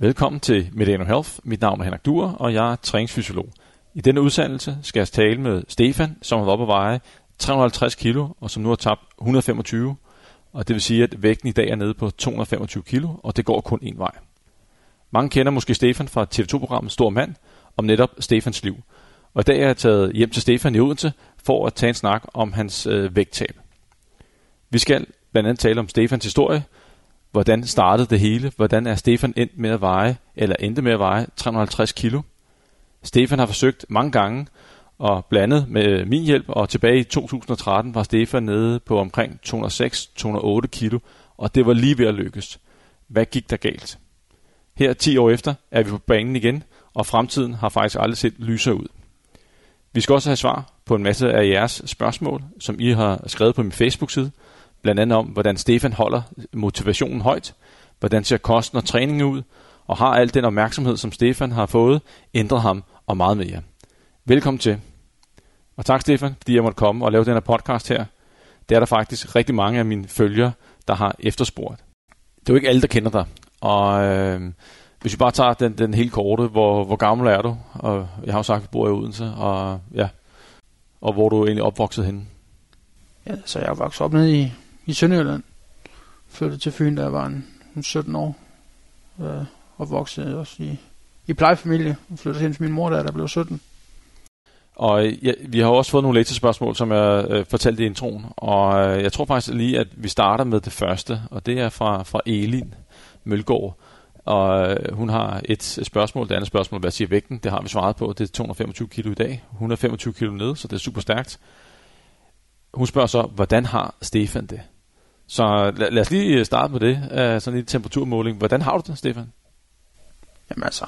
Velkommen til Medano Health. Mit navn er Henrik Duer, og jeg er træningsfysiolog. I denne udsendelse skal jeg altså tale med Stefan, som har været oppe at veje 350 kilo, og som nu har tabt 125. Og det vil sige, at vægten i dag er nede på 225 kilo, og det går kun én vej. Mange kender måske Stefan fra TV2-programmet Stor Mand, om netop Stefans liv. Og i dag er jeg taget hjem til Stefan i Odense for at tage en snak om hans øh, vægttab. Vi skal blandt andet tale om Stefans historie, hvordan startede det hele, hvordan er Stefan endt med at veje, eller endte med at veje 350 kilo. Stefan har forsøgt mange gange, og blandet med min hjælp, og tilbage i 2013 var Stefan nede på omkring 206-208 kilo, og det var lige ved at lykkes. Hvad gik der galt? Her 10 år efter er vi på banen igen, og fremtiden har faktisk aldrig set lysere ud. Vi skal også have svar på en masse af jeres spørgsmål, som I har skrevet på min Facebook-side, blandt andet om, hvordan Stefan holder motivationen højt, hvordan ser kosten og træningen ud, og har al den opmærksomhed, som Stefan har fået, ændret ham og meget mere. Velkommen til. Og tak Stefan, fordi jeg måtte komme og lave den her podcast her. Det er der faktisk rigtig mange af mine følgere, der har efterspurgt. Det er jo ikke alle, der kender dig. Og øh, hvis vi bare tager den, den helt korte, hvor, hvor gammel er du? Og jeg har jo sagt, at du bor i Odense, og ja, og hvor du egentlig opvokset henne? Ja, så jeg er vokset op nede i, i Sønderjylland. Flyttede til Fyn, da jeg var en, en 17 år. Øh, og voksede også i, i plejefamilie. Jeg flyttede hen til min mor, da jeg blev 17. Og øh, ja, vi har også fået nogle spørgsmål, som jeg øh, fortalte i introen. Og øh, jeg tror faktisk lige, at vi starter med det første, og det er fra, fra Elin Mølgaard. Og øh, hun har et spørgsmål. Det andet spørgsmål, hvad siger vægten? Det har vi svaret på. Det er 225 kilo i dag. 125 kilo nede, så det er super stærkt. Hun spørger så, hvordan har Stefan det? Så lad, lad os lige starte med det. Uh, sådan en temperaturmåling. Hvordan har du det, Stefan? Jamen altså,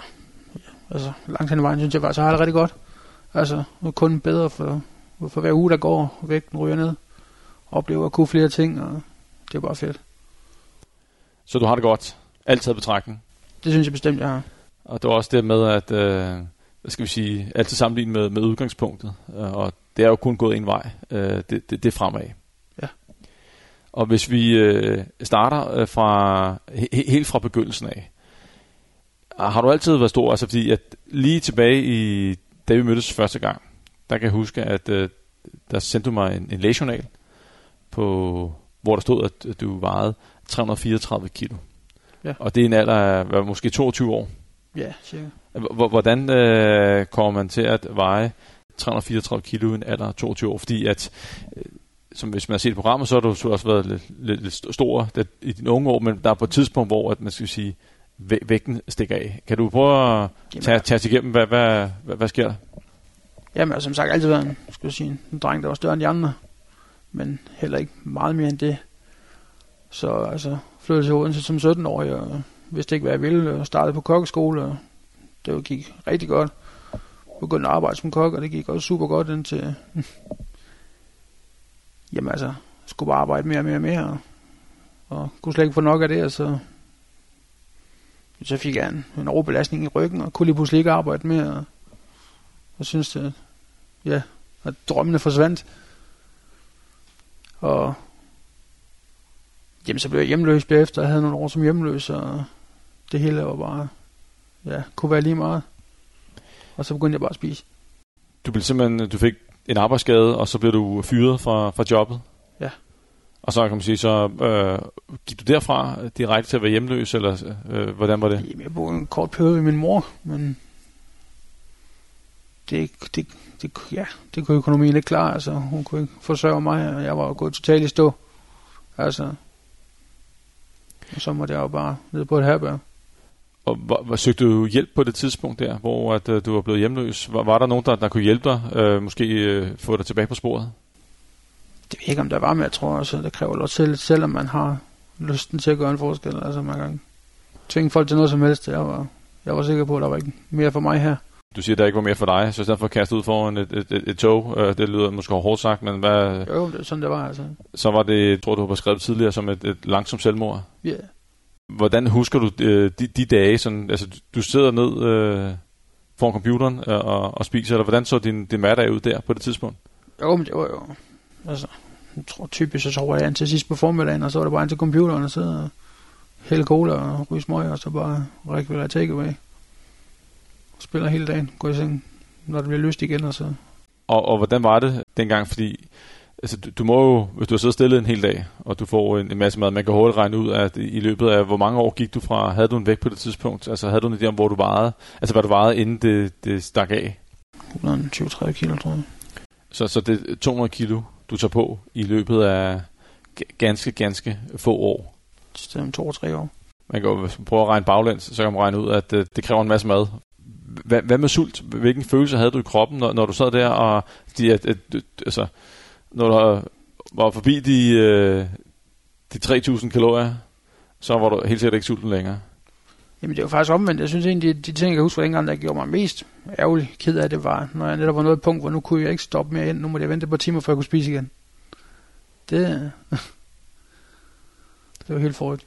altså langt hen ad vejen synes jeg faktisk, jeg har det rigtig godt. Altså, nu er kun bedre for, for hver uge, der går, vægten ryger ned. Oplever at kunne flere ting, og det er bare fedt. Så du har det godt? Altid betragtning? Det synes jeg bestemt, jeg har. Og det er også det med, at øh, hvad skal vi sige, altid sammenlignet med, med udgangspunktet. Øh, og det er jo kun gået en vej. Øh, det, det, det fremad. Og hvis vi øh, starter øh, fra he, helt fra begyndelsen af, har du altid været stor? Altså fordi, at lige tilbage i, da vi mødtes første gang, der kan jeg huske, at øh, der sendte du mig en, en lægejournal, på, hvor der stod, at du vejede 334 kilo. Ja. Og det er en alder af måske 22 år. Ja, cirka. Hvordan øh, kommer man til at veje 334 kilo i en alder af 22 år? Fordi at, øh, som hvis man har set programmet, så har du også været lidt, lidt, lidt stor i dine unge år, men der er på et tidspunkt, hvor at man skal sige, vægten stikker af. Kan du prøve at tage, tage os igennem, hvad, hvad, hvad, hvad sker der? Jamen, altså, som sagt, altid været en, skal jeg sige, en dreng, der var større end de andre, men heller ikke meget mere end det. Så altså, flyttede til Odense som 17-årig, og vidste ikke, hvad jeg ville, og startede på kokkeskole, og det gik rigtig godt. Begyndte at arbejde som kok, og det gik også super godt indtil... Jamen altså, skulle bare arbejde mere og mere og mere, og, og kunne slet ikke få nok af det, og så så fik jeg en, en overbelastning i ryggen, og kunne lige pludselig ikke arbejde mere, og, og synes, at, ja, at drømmene forsvandt. Og jamen, så blev jeg hjemløs bagefter, jeg havde nogle år som hjemløs, og det hele var bare, ja, kunne være lige meget. Og så begyndte jeg bare at spise. Du blev simpelthen, du fik en arbejdsskade, og så blev du fyret fra, fra jobbet? Ja. Og så kan man sige, så øh, gik du derfra direkte til at være hjemløs, eller øh, hvordan var det? Jamen, jeg boede en kort periode med min mor, men det, det, det, ja, det kunne økonomien ikke klare. Altså, hun kunne ikke forsørge mig, og jeg var gået totalt i stå. Altså, og så måtte jeg jo bare ned på et herberg. Og hvor, hvor søgte du hjælp på det tidspunkt der, hvor at, uh, du var blevet hjemløs? Var, var der nogen, der, der kunne hjælpe dig, uh, måske uh, få dig tilbage på sporet? det ved jeg ikke, om der var, men jeg tror også, det kræver lidt selv, selvom man har lysten til at gøre en forskel. Altså man kan tvinge folk til noget som helst. Jeg var, jeg var sikker på, at der var ikke mere for mig her. Du siger, at der ikke var mere for dig, så i stedet for at kaste ud foran et, et, et, et tog, øh, det lyder måske hårdt sagt, men hvad... Jo, det, sådan det var altså. Så var det, tror du har beskrevet tidligere, som et, et langsomt selvmord? Ja. Yeah. Hvordan husker du øh, de, de dage, sådan, altså du sidder ned øh, foran computeren øh, og, og spiser, eller hvordan så din, din hverdag ud der på det tidspunkt? Jo, men det var jo Altså, jeg tror typisk, så sover jeg til sidst på formiddagen, og så var det bare ind til computeren, og så hælde cola og ryge smøg, og så bare rekvirere takeaway. Spiller hele dagen, går i seng, når det bliver lyst igen, og så... Og, og hvordan var det dengang? Fordi altså, du, du må jo, hvis du har siddet stille en hel dag, og du får en, en masse mad, man kan hurtigt regne ud, at i løbet af, hvor mange år gik du fra, havde du en vægt på det tidspunkt? Altså havde du en idé om, hvor du vejede? Altså hvad du vejede, inden det, det stak af? 120-30 kilo, tror jeg. Så, så det er 200 kilo, du tager på i løbet af ganske, ganske få år. Det er to-tre år. Man kan jo, hvis man prøver at regne baglæns, så kan man regne ud, at det, det kræver en masse mad. Hvad, hvad med sult? Hvilken følelse havde du i kroppen, når, når du sad der, og de, at, at, altså, når du var forbi de, øh, de 3000 kalorier, så var du helt sikkert ikke sulten længere? Jamen det var faktisk omvendt. Jeg synes egentlig, de, de ting, jeg kan huske fra dengang, der gjorde mig mest ærgerlig ked af det, var, når jeg netop var nået et punkt, hvor nu kunne jeg ikke stoppe mere ind. Nu måtte jeg vente par timer, før jeg kunne spise igen. Det, det var helt forrigt.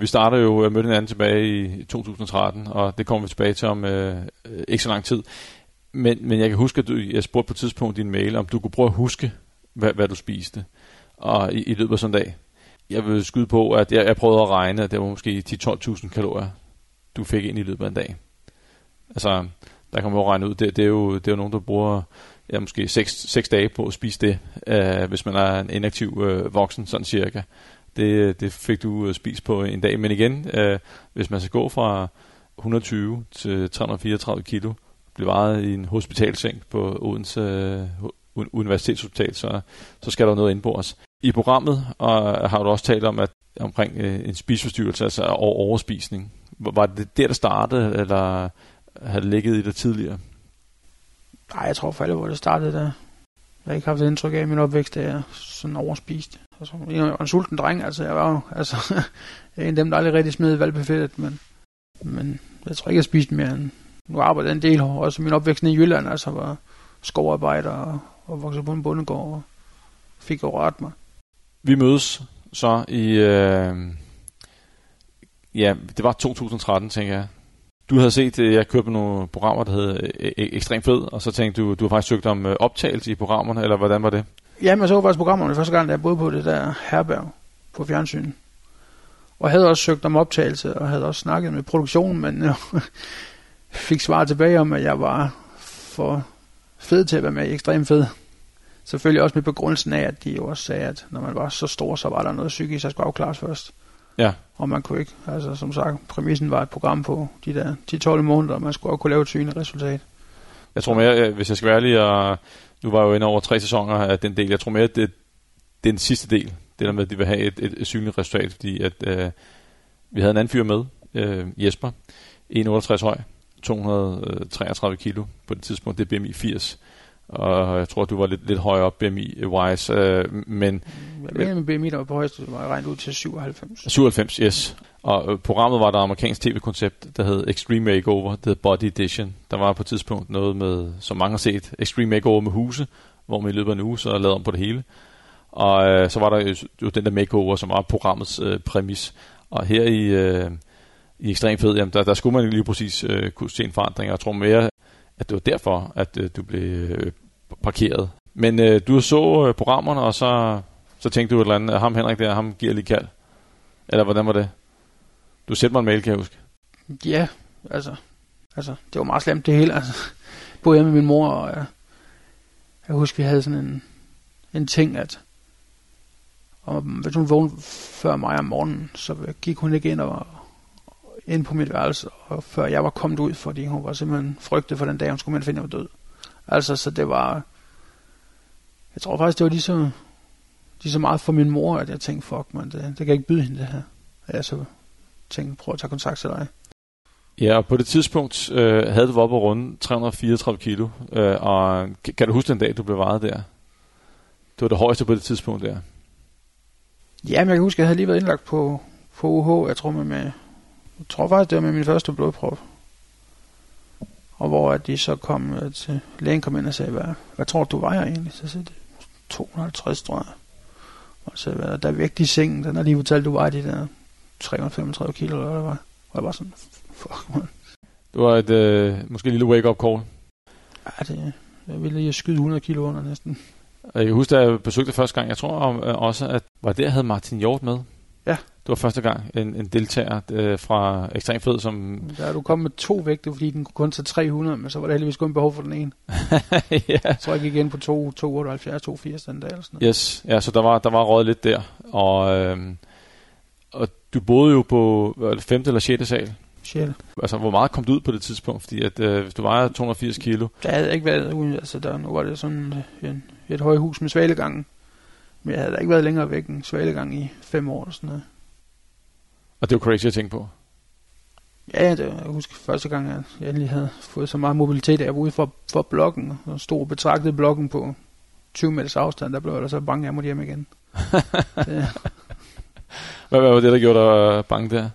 Vi starter jo øh, med hinanden tilbage i 2013, og det kommer vi tilbage til om øh, ikke så lang tid. Men, men jeg kan huske, at du, jeg spurgte på et tidspunkt i din mail, om du kunne prøve at huske, hvad, hvad du spiste og i, i løbet af sådan en dag. Jeg vil skyde på, at jeg, jeg prøvede at regne, at det var måske 10-12.000 kalorier, du fik ind i løbet af en dag. Altså, der kan man jo regne ud, det, det, er, jo, det er jo nogen, der bruger ja, måske 6, 6 dage på at spise det, øh, hvis man er en inaktiv øh, voksen, sådan cirka. Det, det fik du øh, spist på en dag. Men igen, øh, hvis man skal gå fra 120 til 334 kilo, blive vejet i en hospitalseng på Odense øh, Universitetshospital, så, så skal der noget indbordes. I programmet og har du også talt om, at omkring øh, en spiseforstyrrelse, altså over overspisning. Var det der, der startede, eller havde det ligget i det tidligere? Nej, jeg tror for alle, hvor det startede der. Jeg har ikke haft indtryk af i min opvækst, at jeg sådan overspist. Altså, jeg var en sulten dreng, altså jeg var jo, altså, jeg er en af dem, der aldrig rigtig smed valgbefældet, men, men jeg tror ikke, jeg spiste mere end, nu arbejder en del, også min opvækst i Jylland, altså var skovarbejder og, og voksede på en bondegård og fik ret mig. Vi mødes så i, øh, ja, det var 2013, tænker jeg. Du havde set, at jeg kørte på nogle programmer, der hed øh, Ekstrem Fed, og så tænkte du, du har faktisk søgt om øh, optagelse i programmerne, eller hvordan var det? Jamen, jeg så faktisk programmerne første gang, da jeg boede på det der herberg på fjernsyn. Og havde også søgt om optagelse, og havde også snakket med produktionen, men jo, fik svar tilbage om, at jeg var for fed til at være med i Ekstrem Fed. Selvfølgelig også med begrundelsen af, at de jo også sagde, at når man var så stor, så var der noget psykisk, der skulle afklares først. Ja. Og man kunne ikke, altså som sagt, præmissen var et program på de der 10-12 måneder, og man skulle også kunne lave et synligt resultat. Jeg tror mere, hvis jeg skal være ærlig, og nu var jeg jo inde over tre sæsoner af den del, jeg tror mere, at det, den sidste del, det der med, at de vil have et, et, et synligt resultat, fordi at øh, vi havde en anden fyr med, øh, Jesper, 1,68 høj, 233 kilo på det tidspunkt, det er BMI 80 og jeg tror, du var lidt, lidt højere op BMI-wise, øh, men... Mener med BMI, der var på højeste, var regnet ud til 97. 97, yes. Og øh, programmet var der amerikansk tv-koncept, der hed Extreme Makeover, det hed Body Edition. Der var på et tidspunkt noget med, som mange har set, Extreme Makeover med huse, hvor man i løbet af en uge så lavede om på det hele. Og øh, så var der jo den der makeover, som var programmets øh, præmis. Og her i, øh, i Ekstrem Fed, jamen, der, der skulle man lige præcis øh, kunne se en forandring. Jeg tror mere, at det var derfor, at øh, du blev øh, parkeret. Men øh, du så øh, programmerne, og så, så tænkte du et eller andet, ham Henrik der, ham giver lige kald. Eller hvordan var det? Du sendte mig en mail, kan jeg huske. Ja, altså, altså det var meget slemt det hele. Altså, Jeg boede hjemme med min mor, og jeg, jeg husker, vi havde sådan en, en ting, at og hvis hun vågnede før mig om morgenen, så gik hun ikke ind og ind på mit værelse, og før jeg var kommet ud, fordi hun var simpelthen frygtet for den dag, hun skulle man finde, at død. Altså, så det var... Jeg tror faktisk, det var lige så, lige så meget for min mor, at jeg tænkte, fuck man, det, det kan jeg ikke byde hende det her. At jeg så tænkte, prøv at tage kontakt til dig. Ja, og på det tidspunkt øh, havde du været på runde 334 kilo, øh, og kan, kan du huske den dag, du blev vejet der? Det var det højeste på det tidspunkt der. Ja, men jeg kan huske, at jeg havde lige været indlagt på, på UH, jeg tror med, med jeg tror faktisk, det var med min første blodprøve. Og hvor at de så kom øh, til, lægen kom ind og sagde, hvad, hvad tror du, vejer egentlig? Så sagde det 250, tror jeg. Og så sagde, der er vægt i sengen, den har lige fortalt, du vejer de der 335 kilo, eller hvad det var. Og jeg var sådan, fuck, man. Det var et, øh, måske et lille wake-up call. Ja, det, jeg ville lige skyde 100 kilo under næsten. Jeg kan huske, da jeg besøgte første gang, jeg tror om, øh, også, at var jeg havde Martin Hjort med. Ja. Det var første gang en, en deltager øh, fra Ekstremfed, som... Der er du kommet med to vægte, fordi den kunne kun tage 300, men så var der heldigvis kun behov for den ene. ja. Så jeg gik igen på 2, 278, 280 den dag eller sådan noget. Yes, ja, så der var, der var røget lidt der. Og, øhm, og du boede jo på hvad, er det, 5. eller 6. sal. Sjæl. Altså, hvor meget kom du ud på det tidspunkt? Fordi at, øh, hvis du vejer 280 kilo, Der havde ikke været ude, altså der, nu var det sådan en, et højhus med svalegangen. Men jeg havde da ikke været længere væk end svalegang i fem år eller sådan noget. og det var crazy at tænke på. Ja, det, jeg husker første gang, jeg endelig havde fået så meget mobilitet, at jeg var ude for, for blokken, og stod og betragtede blokken på 20 meters afstand, der blev jeg da så bange, jeg måtte hjem igen. det, Hvad, hvad var det, der gjorde dig øh, bange der?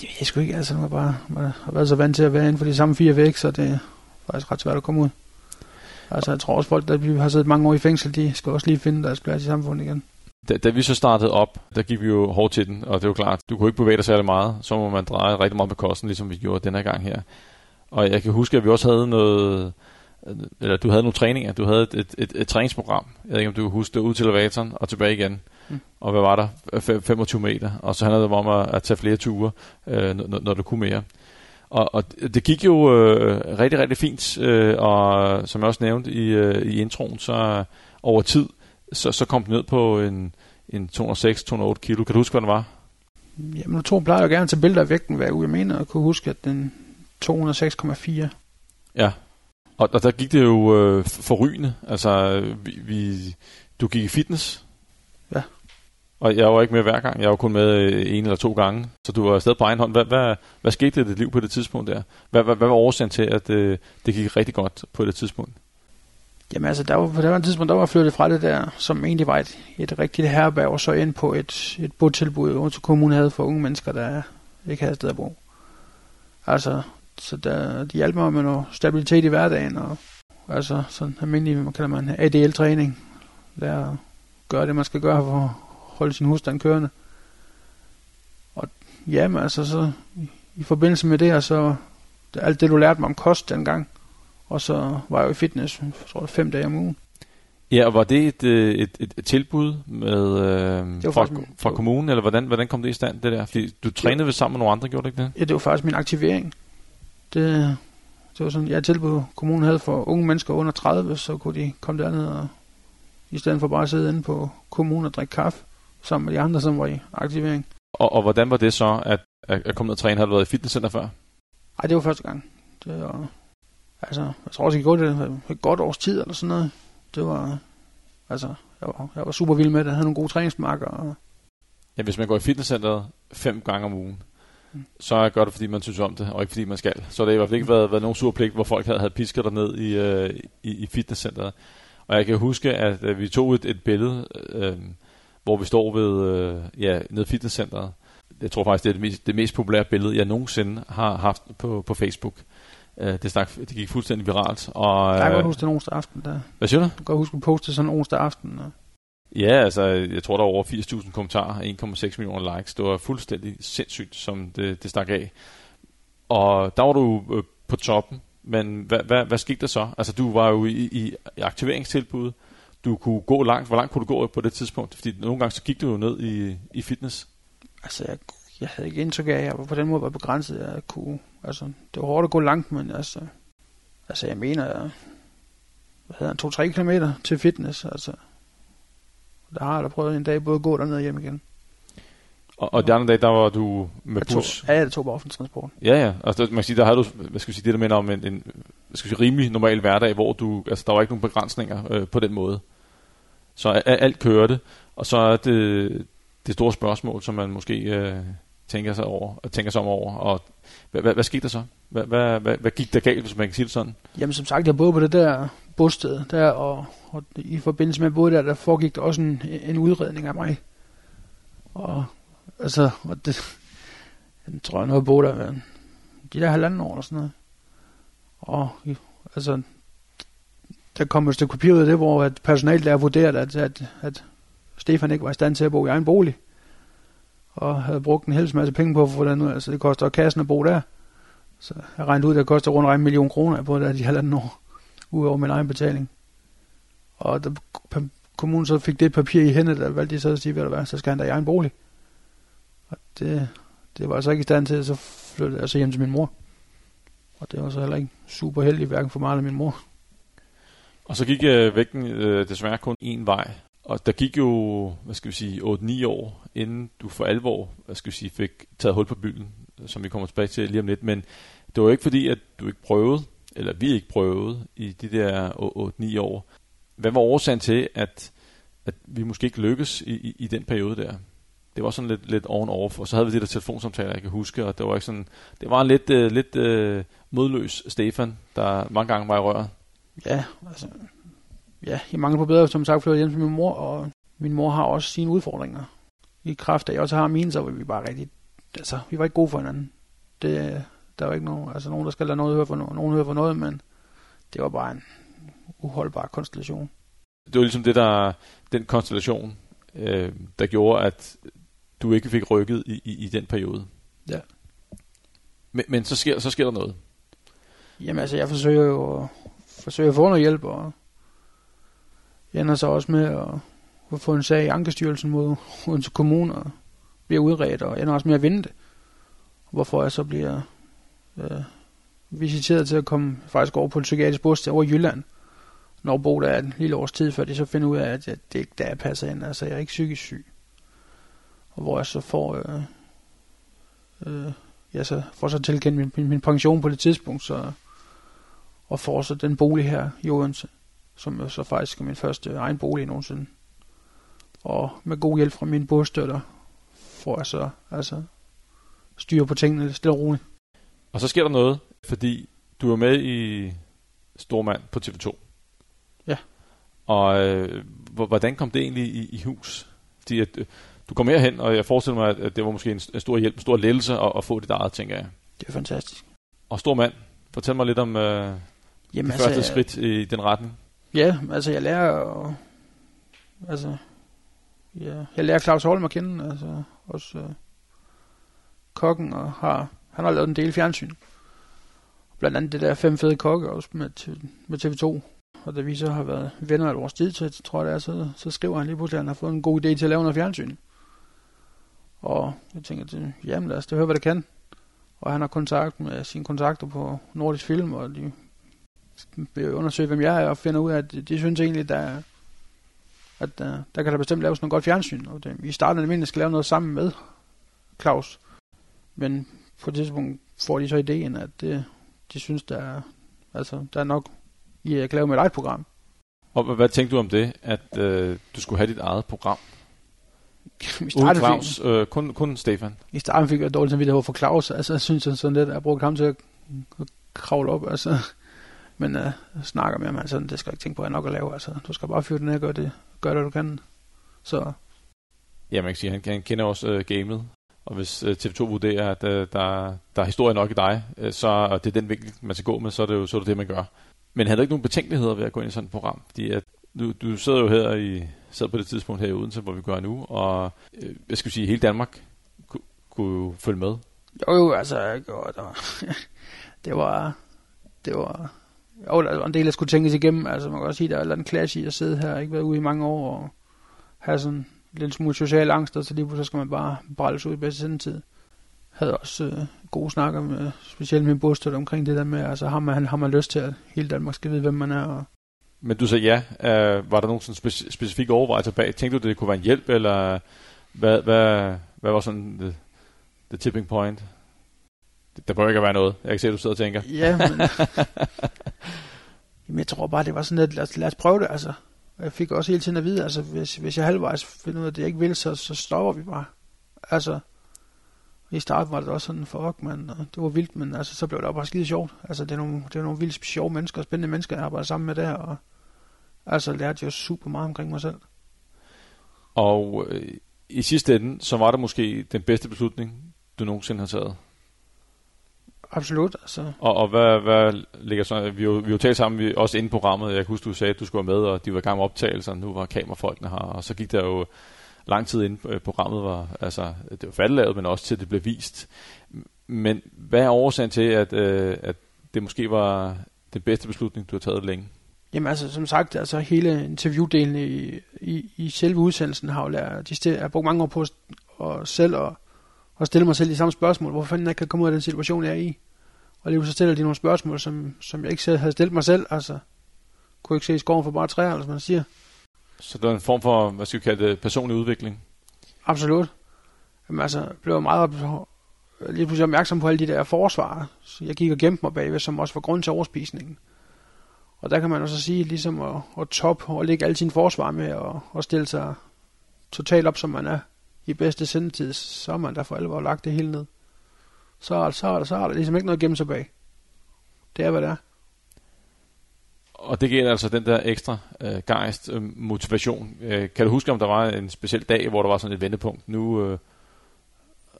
det ved jeg sgu ikke, altså, jeg bare, man har været så vant til at være inden for de samme fire væk, så det er faktisk ret svært at komme ud. Altså, jeg tror også folk, der har siddet mange år i fængsel, de skal også lige finde deres plads i samfundet igen. Da, da vi så startede op, der gik vi jo hårdt til den, og det jo klart, du kunne ikke bevæge dig særlig meget, så må man dreje rigtig meget på kosten, ligesom vi gjorde denne gang her. Og jeg kan huske, at vi også havde noget, eller du havde nogle træninger, du havde et, et, et, et træningsprogram. Jeg ved ikke, om du husker det ud til elevatoren og tilbage igen. Mm. Og hvad var der? Fem- 25 meter. Og så handlede det om at, at tage flere ture, øh, når, når du kunne mere. Og, og det gik jo øh, rigtig, rigtig fint, øh, og som jeg også nævnte i, øh, i introen, så over tid, så, så kom den ned på en, en 206-208 kilo. Kan du huske, hvad den var? Jamen, nu to plejer jeg gerne tage billeder af vægten hver uge. Jeg mener, at kunne huske, at den 206,4. Ja. Og, og der gik det jo øh, forrygende. Altså, vi, vi, du gik i fitness. Og jeg var ikke med hver gang. Jeg var kun med øh, en eller to gange. Så du var afsted på egen hånd. Hvad, hvad, hvad skete der i dit liv på det tidspunkt der? Hvad, hvad, hvad var årsagen til, at øh, det gik rigtig godt på det tidspunkt? Jamen altså, der var, på det var en tidspunkt, der var flyttet fra det der, som egentlig var et, et rigtigt herberg, og så ind på et, et botilbud, Odense Kommune havde for unge mennesker, der ikke havde sted at bo. Altså, så der, de hjalp mig med noget stabilitet i hverdagen, og altså sådan almindelig, hvad kalder man, ADL-træning. der gør det, man skal gøre for holde sin husstand kørende. Og jamen altså, så i, forbindelse med det, og så det, alt det, du lærte mig om kost dengang, og så var jeg jo i fitness, jeg tror det, fem dage om ugen. Ja, og var det et, øh, et, et, et tilbud med, øh, fra, faktisk- fra kommunen, eller hvordan, hvordan kom det i stand, det der? Fordi du trænede vel sammen med nogle andre, gjorde du ikke det? Ja, det var faktisk min aktivering. Det, det var sådan, jeg tilbud kommunen havde for unge mennesker under 30, så kunne de komme derned og i stedet for bare at sidde inde på kommunen og drikke kaffe sammen med de andre, som var i aktivering. Og, og hvordan var det så, at, at, komme ned og træne? Har du været i fitnesscenter før? Ej, det var første gang. Det var, altså, jeg tror også, jeg gjorde det et godt års tid eller sådan noget. Det var, altså, jeg var, jeg var super vild med det. Jeg havde nogle gode træningsmarker. Og, Ja, hvis man går i fitnesscenteret fem gange om ugen, Mm. så gør det, fordi man synes om det, og ikke fordi man skal. Så det har i hvert fald ikke været, været nogen surpligt, hvor folk havde, havde pisket dig ned i, øh, i, i fitnesscenteret. Og jeg kan huske, at øh, vi tog et, et billede, øh, hvor vi står ved, øh, ja, nede i fitnesscenteret. Jeg tror faktisk, det er det mest, det mest populære billede, jeg nogensinde har haft på, på Facebook. Øh, det, stak, det gik fuldstændig viralt. Og, jeg kan godt øh, huske den onsdag aften. Der. hvad siger du? Jeg kan godt huske, at poste sådan en onsdag aften. Og, Ja, altså, jeg tror, der var over 80.000 kommentarer, 1,6 millioner likes. Det var fuldstændig sindssygt, som det, det stak af. Og der var du øh, på toppen, men hvad, hvad, hvad skete der så? Altså, du var jo i, i, i aktiveringstilbud. Du kunne gå langt. Hvor langt kunne du gå på det tidspunkt? Fordi nogle gange så gik du jo ned i, i fitness. altså, jeg, jeg havde ikke indtryk af, at jeg var på den måde var begrænset. Jeg kunne, altså, det var hårdt at gå langt, men altså, altså jeg mener, jeg, hvad hedder han, 2-3 kilometer til fitness, altså. Der har jeg da prøvet en dag både at gå derned og hjem igen. Og, og de andre dage, der var du med Jeg tog, bus. ja, jeg tog bare offentlig transport. Ja, ja. Altså, man kan sige, der havde du, hvad skal sige, det der minder om en, en hvad skal sige, rimelig normal hverdag, hvor du, altså, der var ikke nogen begrænsninger øh, på den måde. Så alt kørte, og så er det det store spørgsmål, som man måske øh, tænker sig over, og tænker sig om over, og hvad, hvad, hvad skete der så? Hvad, hvad, hvad, hvad gik der galt, hvis man kan sige det sådan? Jamen som sagt, jeg boede på det der bosted der, og, og i forbindelse med at boede der, der foregik der også en, en udredning af mig. Og altså, og det, jeg tror jeg nu har boet der, de der halvanden år eller sådan noget. Og altså, der kom et stykke papir ud af det, hvor at personalet der vurderet, at, at, at Stefan ikke var i stand til at bo i egen bolig. Og havde brugt en hel masse penge på at få den ud. Altså, det koster kassen at bo der. Så jeg regnede ud, at det koster rundt en million kroner, på det der de halvanden år, udover min egen betaling. Og da kommunen så fik det papir i hænderne, der valgte de så at sige, hvad der var, så skal han da i egen bolig. det, det var jeg så ikke i stand til, så flyttede jeg så hjem til min mor. Og det var så heller ikke super heldigt, hverken for mig eller min mor. Og så gik øh, vægten øh, desværre kun én vej. Og der gik jo, hvad skal vi sige, 8-9 år, inden du for alvor, hvad skal vi sige, fik taget hul på byen, som vi kommer tilbage til lige om lidt. Men det var ikke fordi, at du ikke prøvede, eller vi ikke prøvede i de der 8-9 år. Hvad var årsagen til, at, at vi måske ikke lykkedes i, i, i den periode der? Det var sådan lidt, lidt on-off, og så havde vi det der telefonsamtaler, jeg kan huske, og det var ikke sådan, det var en lidt, uh, lidt uh, modløs Stefan, der mange gange var i røret. Ja, altså, ja, jeg mangler på bedre, som sagt, flyttet hjem til min mor, og min mor har også sine udfordringer. I kraft af, jeg også har mine, så var vi bare rigtig, altså, vi var ikke gode for hinanden. Det, der var ikke nogen, altså nogen, der skal lade noget høre for noget, nogen høre for noget, men det var bare en uholdbar konstellation. Det var ligesom det, der, den konstellation, øh, der gjorde, at du ikke fik rykket i, i, i den periode. Ja. Men, men så, sker, så sker der noget. Jamen altså, jeg forsøger jo at, forsøge at få noget hjælp, og jeg ender så også med at, at få en sag i Ankestyrelsen mod Odense Kommune, og bliver udredt, og ender også med at vinde det. Hvorfor jeg så bliver øh, visiteret til at komme faktisk over på en psykiatrisk bosted over i Jylland, når bo der er en lille års tid, før de så finder ud af, at det ikke der passer ind. Altså, jeg er ikke psykisk syg. Og hvor jeg så får, øh, øh, jeg så får så tilkendt min, min, min pension på det tidspunkt, så, og får så den bolig her i Odense, som jo så faktisk er min første egen bolig nogensinde. Og med god hjælp fra min bostøtter, får jeg så altså styr på tingene stille og roligt. Og så sker der noget, fordi du er med i Stormand på TV2. Ja. Og øh, hvordan kom det egentlig i, i hus? Fordi at, øh, du kom herhen, og jeg forestiller mig, at det var måske en, en stor hjælp, en stor lettelse at, at få dit eget, tænker jeg. Det er fantastisk. Og stor mand, fortæl mig lidt om øh, Jamen, det altså, første skridt i den retning. Ja, altså jeg lærer altså, ja, jeg lærer Claus Holm at kende, altså også øh, kokken, og har, han har lavet en del fjernsyn. Blandt andet det der fem fede kokke også med, med TV2. Og da vi så har været venner af vores tid, så tror jeg det er, så, så skriver han lige pludselig, at han har fået en god idé til at lave noget fjernsyn. Og jeg tænker, jamen lad os da høre, hvad det kan. Og han har kontakt med sine kontakter på Nordisk Film, og de undersøge, hvem jeg er, og finder ud af, at de, synes egentlig, der, at uh, der kan der bestemt laves noget godt fjernsyn. Og det, vi startede nemlig, at skal lave noget sammen med Claus. Men på et tidspunkt får de så ideen, at det, de synes, der er, altså, der er nok i at lave et eget program. Og hvad tænkte du om det, at øh, du skulle have dit eget program? I starten Claus, fik, øh, kun, kun Stefan? I starten fik jeg dårligt samvittighed for Claus. Altså, jeg synes jeg sådan lidt, at jeg brugte ham til at, at kravle op. Altså. Men øh, jeg snakker med ham, altså, det skal jeg ikke tænke på, at jeg nok at lave. Altså, du skal bare fyre den og gøre det, gør det, du kan. Så. Ja, man kan sige, han, han kender også øh, gamet. Og hvis øh, TV2 vurderer, at øh, der, der er historie nok i dig, øh, så og det er den vinkel, man skal gå med, så er det jo så er det, det, man gør. Men havde du ikke nogen betænkeligheder ved at gå ind i sådan et program? Fordi at du, du sidder jo her i, sad på det tidspunkt her i Odense, hvor vi gør nu, og øh, jeg skulle sige, hele Danmark kunne, kunne følge med. Jo, jo, altså, jeg gjorde, det var, det var, det var, jo, der var en del, jeg skulle tænkes igennem. Altså, man kan også sige, der er en klasse i at sidde her, ikke været ude i mange år, og have sådan lidt smule social angst, og så lige så skal man bare brælles ud i bedste sendetid havde også øh, gode snakker med, specielt med Bostøt omkring det der med, altså har man, har man lyst til, at hele Danmark skal vide, hvem man er. Og Men du sagde ja. Øh, var der nogen sådan speci- specifikke overvejelser bag? Tænkte du, det kunne være en hjælp, eller hvad, hvad, hvad var sådan the, the tipping point? Der bør ikke være noget. Jeg kan se, at du sidder og tænker. Ja, men... jamen, jeg tror bare, det var sådan lidt, lad os, lad os prøve det, altså. Jeg fik også hele tiden at vide, altså, hvis, hvis jeg halvvejs finder ud af, at det jeg ikke vil, så, så stopper vi bare. Altså, i starten var det også sådan, fuck man, og det var vildt, men altså, så blev det bare skide sjovt. Altså, det er nogle, det er nogle vildt sjove mennesker, spændende mennesker, jeg arbejder sammen med der, og altså lærte jeg super meget omkring mig selv. Og øh, i sidste ende, så var det måske den bedste beslutning, du nogensinde har taget? Absolut. Altså. Og, og hvad, hvad ligger så? Vi har jo talt sammen, vi, også inde på programmet. Jeg kan huske, du sagde, at du skulle være med, og de var i gang med optagelser. Nu var kamerafolkene her, og så gik der jo lang tid inden øh, programmet var, altså, det var færdiglavet, men også til det blev vist. Men hvad er årsagen til, at, øh, at det måske var den bedste beslutning, du har taget længe? Jamen altså, som sagt, altså hele interviewdelen i, i, i selve udsendelsen har jo lært, de har brugt mange år på at selv at, og stille mig selv de samme spørgsmål. Hvorfor fanden jeg kan komme ud af den situation, jeg er i? Og lige så stiller de nogle spørgsmål, som, som jeg ikke selv havde stillet mig selv. Altså, kunne ikke se i skoven for bare træer, eller som man siger. Så det er en form for, hvad skal vi kalde det, personlig udvikling? Absolut. Jamen altså, blev jeg meget lige pludselig opmærksom på alle de der forsvar. Så jeg gik og gemte mig bagved, som også var grund til overspisningen. Og der kan man også sige, ligesom at, at top og lægge alle sine forsvar med og, og stille sig totalt op, som man er i bedste sendetid, så er man der for alvor lagt det hele ned. Så, så, så, så er der ligesom ikke noget at gemme sig bag. Det er, hvad det er. Og det giver altså den der ekstra øh, gejst, øh, motivation. Øh, kan du huske, om der var en speciel dag, hvor der var sådan et vendepunkt? Nu, øh,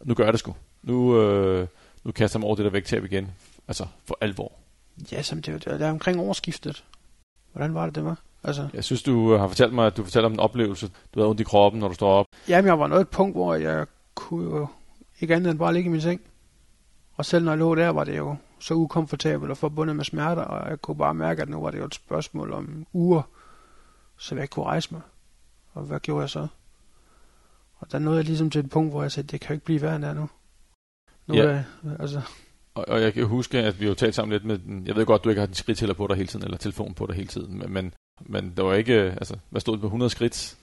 nu gør jeg det sgu. Nu, øh, nu kaster jeg mig over det der vægttab igen. Altså for alvor. Ja, som det, det er omkring årsskiftet. Hvordan var det, det var? Altså. Jeg synes, du har fortalt mig, at du fortalte om en oplevelse. Du havde ondt i kroppen, når du står op. Jamen, jeg var nået et punkt, hvor jeg kunne jo ikke andet end bare ligge i min seng. Og selv når jeg lå der, var det jo så ukomfortabelt og forbundet med smerter, og jeg kunne bare mærke, at nu var det jo et spørgsmål om uger, så jeg ikke kunne rejse mig. Og hvad gjorde jeg så? Og der nåede jeg ligesom til et punkt, hvor jeg sagde, det kan jo ikke blive værre end nu. Nu ja. er altså, og, og jeg kan huske, at vi jo talt sammen lidt med den, jeg ved godt, du ikke har din skridttæller på dig hele tiden, eller telefon på dig hele tiden, men, men, men der var ikke, altså, hvad stod det på 100 skridt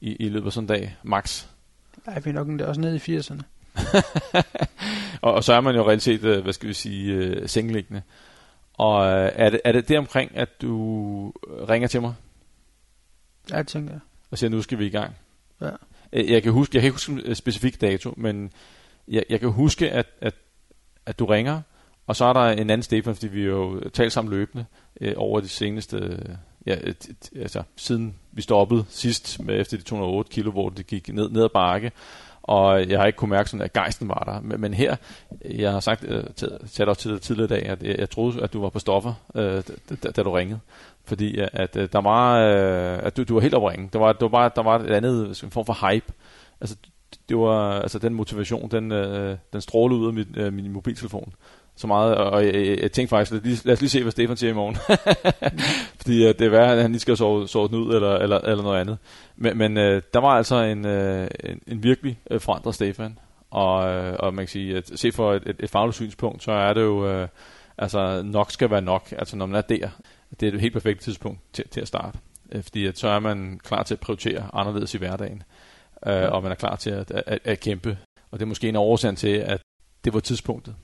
i, i løbet af sådan en dag, max? Nej, vi er nok også nede i 80'erne. og, og så er man jo reelt set, øh, hvad skal vi sige, øh, sengeliggende. Og øh, er det, er det det omkring, at du ringer til mig? Ja, jeg tænker Og siger, nu skal vi i gang. Ja. Jeg kan huske, jeg kan ikke huske en specifik dato, men jeg, jeg kan huske, at, at at du ringer, og så er der en anden Stefan, fordi vi jo talt sammen løbende øh, over de seneste, ja, altså siden vi stoppede sidst med efter de 208 kilo, hvor det gik ned, ned ad bakke, og jeg har ikke kunne mærke sådan, at gejsten var der. Men, men her, jeg har sagt øh, til også til tidligere dag, at jeg, jeg troede, at du var på stoffer, øh, da, da du ringede. Fordi øh, at, at der var, øh, at du, du var helt ringe. Der var, der var, der var et andet en form for hype. Altså, det var altså den motivation, den, øh, den strålede ud af mit, øh, min mobiltelefon så meget, og jeg, jeg, jeg tænkte faktisk, lad, lige, lad os lige se, hvad Stefan siger i morgen. Fordi øh, det er værd, at han lige skal sove, sove den ud, eller, eller, eller noget andet. Men, men øh, der var altså en, øh, en, en virkelig øh, forandret Stefan, og, øh, og man kan sige, at se for et, et, et fagligt synspunkt, så er det jo, øh, altså nok skal være nok, altså når man er der, det er et helt perfekt tidspunkt til, til at starte. Øh, fordi at så er man klar til at prioritere anderledes i hverdagen øh, og man er klar til at, at, at kæmpe. Og det er måske en årsag til, at det var tidspunktet.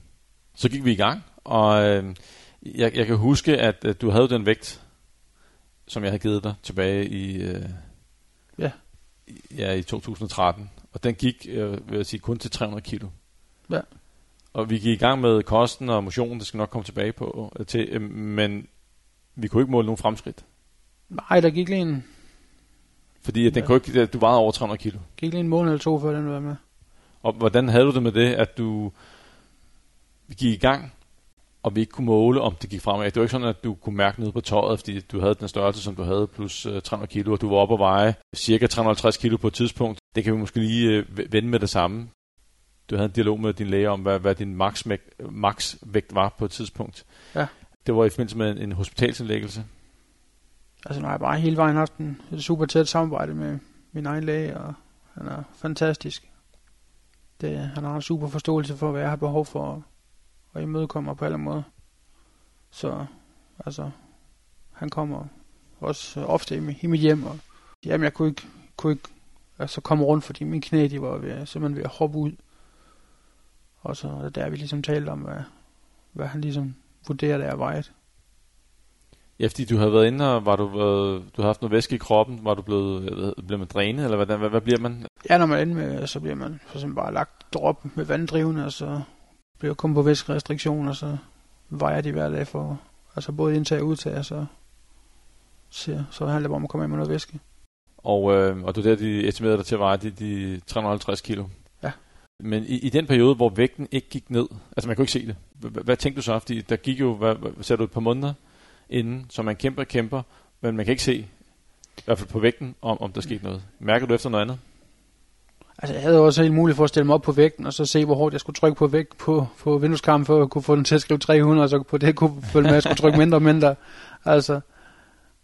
Så gik vi i gang, og øh, jeg, jeg kan huske, at, at du havde den vægt, som jeg havde givet dig tilbage i, øh, ja. ja, i 2013. Og den gik, øh, vil jeg sige, kun til 300 kilo. Ja. Og vi gik i gang med kosten og motionen, det skal nok komme tilbage på, øh, til, øh, men vi kunne ikke måle nogen fremskridt. Nej, der gik lige en fordi at den kunne ikke, du vejede over 300 kilo. Gik lige en måned eller to, før den var med. Og hvordan havde du det med det, at du gik i gang, og vi ikke kunne måle, om det gik fremad? Det var ikke sådan, at du kunne mærke noget på tøjet, fordi du havde den størrelse, som du havde, plus 300 øh, kilo, og du var oppe og veje cirka 350 kilo på et tidspunkt. Det kan vi måske lige øh, vende med det samme. Du havde en dialog med din læge om, hvad, hvad din maksvægt max var på et tidspunkt. Ja. Det var i forbindelse med en, en hospitalsindlæggelse. Altså, nu har jeg bare hele vejen haft en super tæt samarbejde med min egen læge, og han er fantastisk. Det, han har en super forståelse for, hvad jeg har behov for, at, at imødekomme mig på alle måder. Så, altså, han kommer også ofte i, i mit hjem, og jamen, jeg kunne ikke, kunne ikke altså, komme rundt, fordi mine knæ, de var ved, simpelthen ved at hoppe ud. Og så der vi ligesom talte om, hvad, hvad han ligesom vurderer, der er vejet. Ja, fordi du har været inde, og var du, været, du har haft noget væske i kroppen, var du blevet, blevet man drænet, eller hvad, hvad, hvad bliver man? Ja, når man er inde med, så bliver man for eksempel bare lagt drop med vanddrivende, og så bliver kommet på væskerestriktioner, så vejer de hver dag for, altså både indtag og udtag, så, så, så handler det om at komme ind med noget væske. Og, øh, og du der, de estimerede dig til at veje de, de 350 kilo. Ja. Men i, i den periode, hvor vægten ikke gik ned, altså man kunne ikke se det, hvad, hvad tænkte du så? Fordi der gik jo, hvad, hvad sagde du, et par måneder? inden, så man kæmper og kæmper, men man kan ikke se, i hvert fald på vægten, om, om der skete noget. Mærker du efter noget andet? Altså, jeg havde også helt muligt for at stille mig op på vægten, og så se, hvor hårdt jeg skulle trykke på vægt på, på vindueskarmen, for at kunne få den til at skrive 300, og så på det kunne følge med, at jeg skulle trykke mindre og mindre. Altså,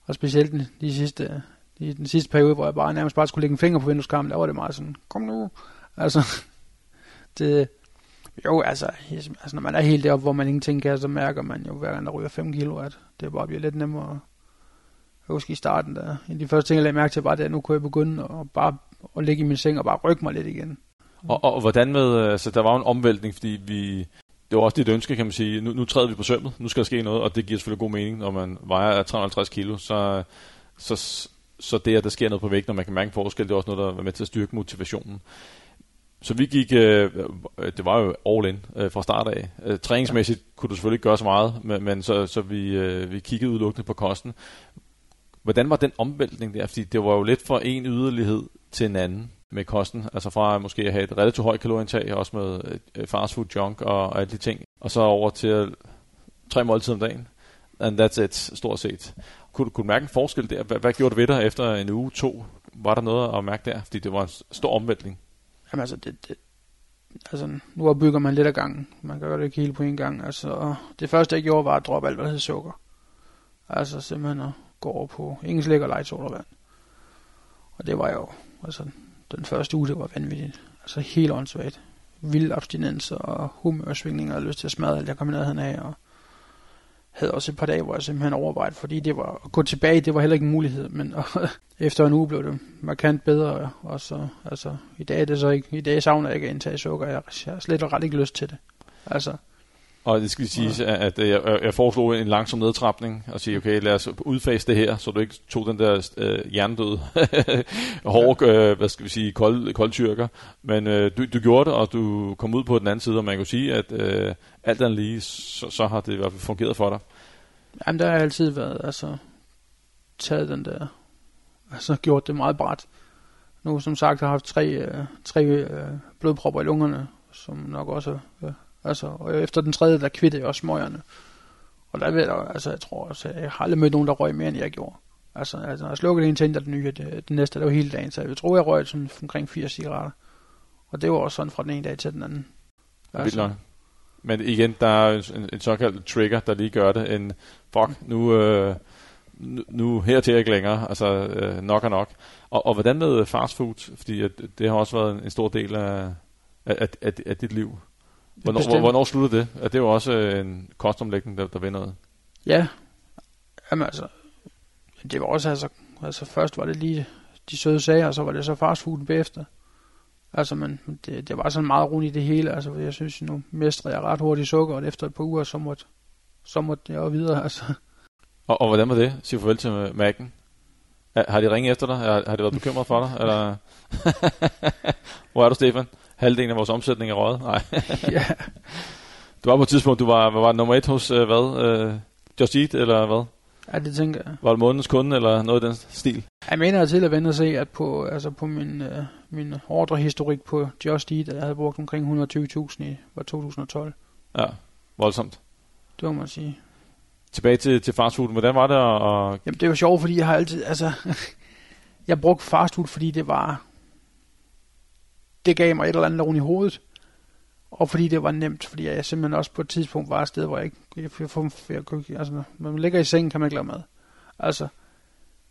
og specielt den, de sidste, de, den sidste periode, hvor jeg bare nærmest bare skulle lægge en finger på vindueskarmen, der var det meget sådan, kom nu. Altså, det, jo, altså, altså, når man er helt deroppe, hvor man ingenting kan, så mærker man jo, hver gang der ryger 5 kilo, at det bare bliver lidt nemmere. Jeg husker i starten, der, en af de første ting, jeg lagde mærke til, var det, at nu kunne jeg begynde at bare at ligge i min seng og bare rykke mig lidt igen. Og, og, og hvordan med, altså der var jo en omvæltning, fordi vi, det var også dit ønske, kan man sige. Nu, nu træder vi på sømmet, nu skal der ske noget, og det giver selvfølgelig god mening, når man vejer 350 kilo, så, så, så det, at der sker noget på vægten, og man kan mærke en forskel, det er også noget, der er med til at styrke motivationen. Så vi gik, øh, det var jo all in øh, fra start af. Øh, træningsmæssigt kunne du selvfølgelig ikke gøre så meget, men, men så, så vi, øh, vi kiggede udelukkende på kosten. Hvordan var den omvæltning der? Fordi det var jo lidt fra en yderlighed til en anden med kosten. Altså fra måske at have et relativt højt kalorieindtag, også med fast food junk og, og alle de ting. Og så over til tre måltider om dagen. And that's it, stort set. Kunne, kunne du mærke en forskel der? Hvad, hvad gjorde du ved dig efter en uge, to? Var der noget at mærke der? Fordi det var en stor omvæltning. Jamen altså, det, det, altså, nu opbygger man lidt af gangen. Man gør det ikke hele på en gang. Altså, det første, jeg gjorde, var at droppe alt, hvad hed sukker. Altså simpelthen at gå over på ingen slik og light sodavand. Og det var jo, altså, den første uge, det var vanvittigt. Altså helt åndssvagt. Vild abstinens og humørsvingninger og lyst til at smadre alt, jeg kom i nærheden af. Og havde også et par dage, hvor jeg simpelthen overvejede, fordi det var, at gå tilbage, det var heller ikke en mulighed, men og, efter en uge blev det markant bedre, og så, altså, i dag er det så ikke, i dag savner jeg ikke at indtage sukker, jeg, jeg har slet og ret ikke lyst til det. Altså, og det skal sige, at jeg, jeg foreslog en langsom nedtrapning og sige, okay, lad os udfase det her, så du ikke tog den der øh, hjernedød, hårde, øh, hvad skal vi sige, kold, koldtyrker. Men øh, du, du gjorde det, og du kom ud på den anden side, og man kan sige, at øh, alt andet lige, så, så har det i hvert fald fungeret for dig. Jamen, der har altid været, altså, taget den der, altså gjort det meget bræt. Nu, som sagt, har jeg haft tre, øh, tre øh, blodpropper i lungerne, som nok også øh, Altså, og efter den tredje, der kvittede jeg også smøgerne. Og der ved jeg, altså, jeg tror også, jeg har aldrig mødt nogen, der røg mere, end jeg gjorde. Altså, altså jeg slukkede en tændte den nye, det, det næste, der var hele dagen, så jeg tror, jeg røg sådan omkring 80 cigaretter. Og det var også sådan fra den ene dag til den anden. Altså. Men igen, der er en, en såkaldt trigger, der lige gør det. En, fuck, nu, øh, nu, nu her til ikke længere. Altså, øh, nok og nok. Og, og hvordan med fast food? Fordi at, det har også været en, en stor del af, af, af, af dit liv. Hvornår, hvor, hvornår slutter det? Er det jo også øh, en kostomlægning, der, der vinder noget? Ja. Jamen altså, det var også altså, altså først var det lige de søde sager, og så var det så fastfooden bagefter. Altså, men det, det var sådan meget rundt i det hele. Altså, jeg synes, nu mestrede jeg ret hurtigt sukker, og efter et par uger, så måtte, så måtte jeg jo videre, altså. Og, og hvordan var det? Sig farvel til Mac'en. Har de ringet efter dig? Har, har de været bekymret for dig? Eller? Hvor er du, Stefan? Halvdelen af vores omsætning er røget. Nej. ja. Du var på et tidspunkt, du var, var nummer et hos, øh, hvad? Uh, Just Eat, eller hvad? Ja, det tænker jeg. Var det månedens kunde, eller noget i den stil? Jeg mener til at vende og se, at på, altså på min, uh, min ordrehistorik på Just Eat, at jeg havde brugt omkring 120.000 i var 2012. Ja, voldsomt. Det må man sige. Tilbage til, til fastfood. Hvordan var det? Og... Jamen, det var sjovt, fordi jeg har altid, altså, jeg brugte fastfood, fordi det var, det gav mig et eller andet lovn i hovedet. Og fordi det var nemt, fordi jeg simpelthen også på et tidspunkt var et sted, hvor jeg ikke jeg, jeg, jeg, jeg, altså, når man ligger i sengen, kan man ikke lave mad. Altså,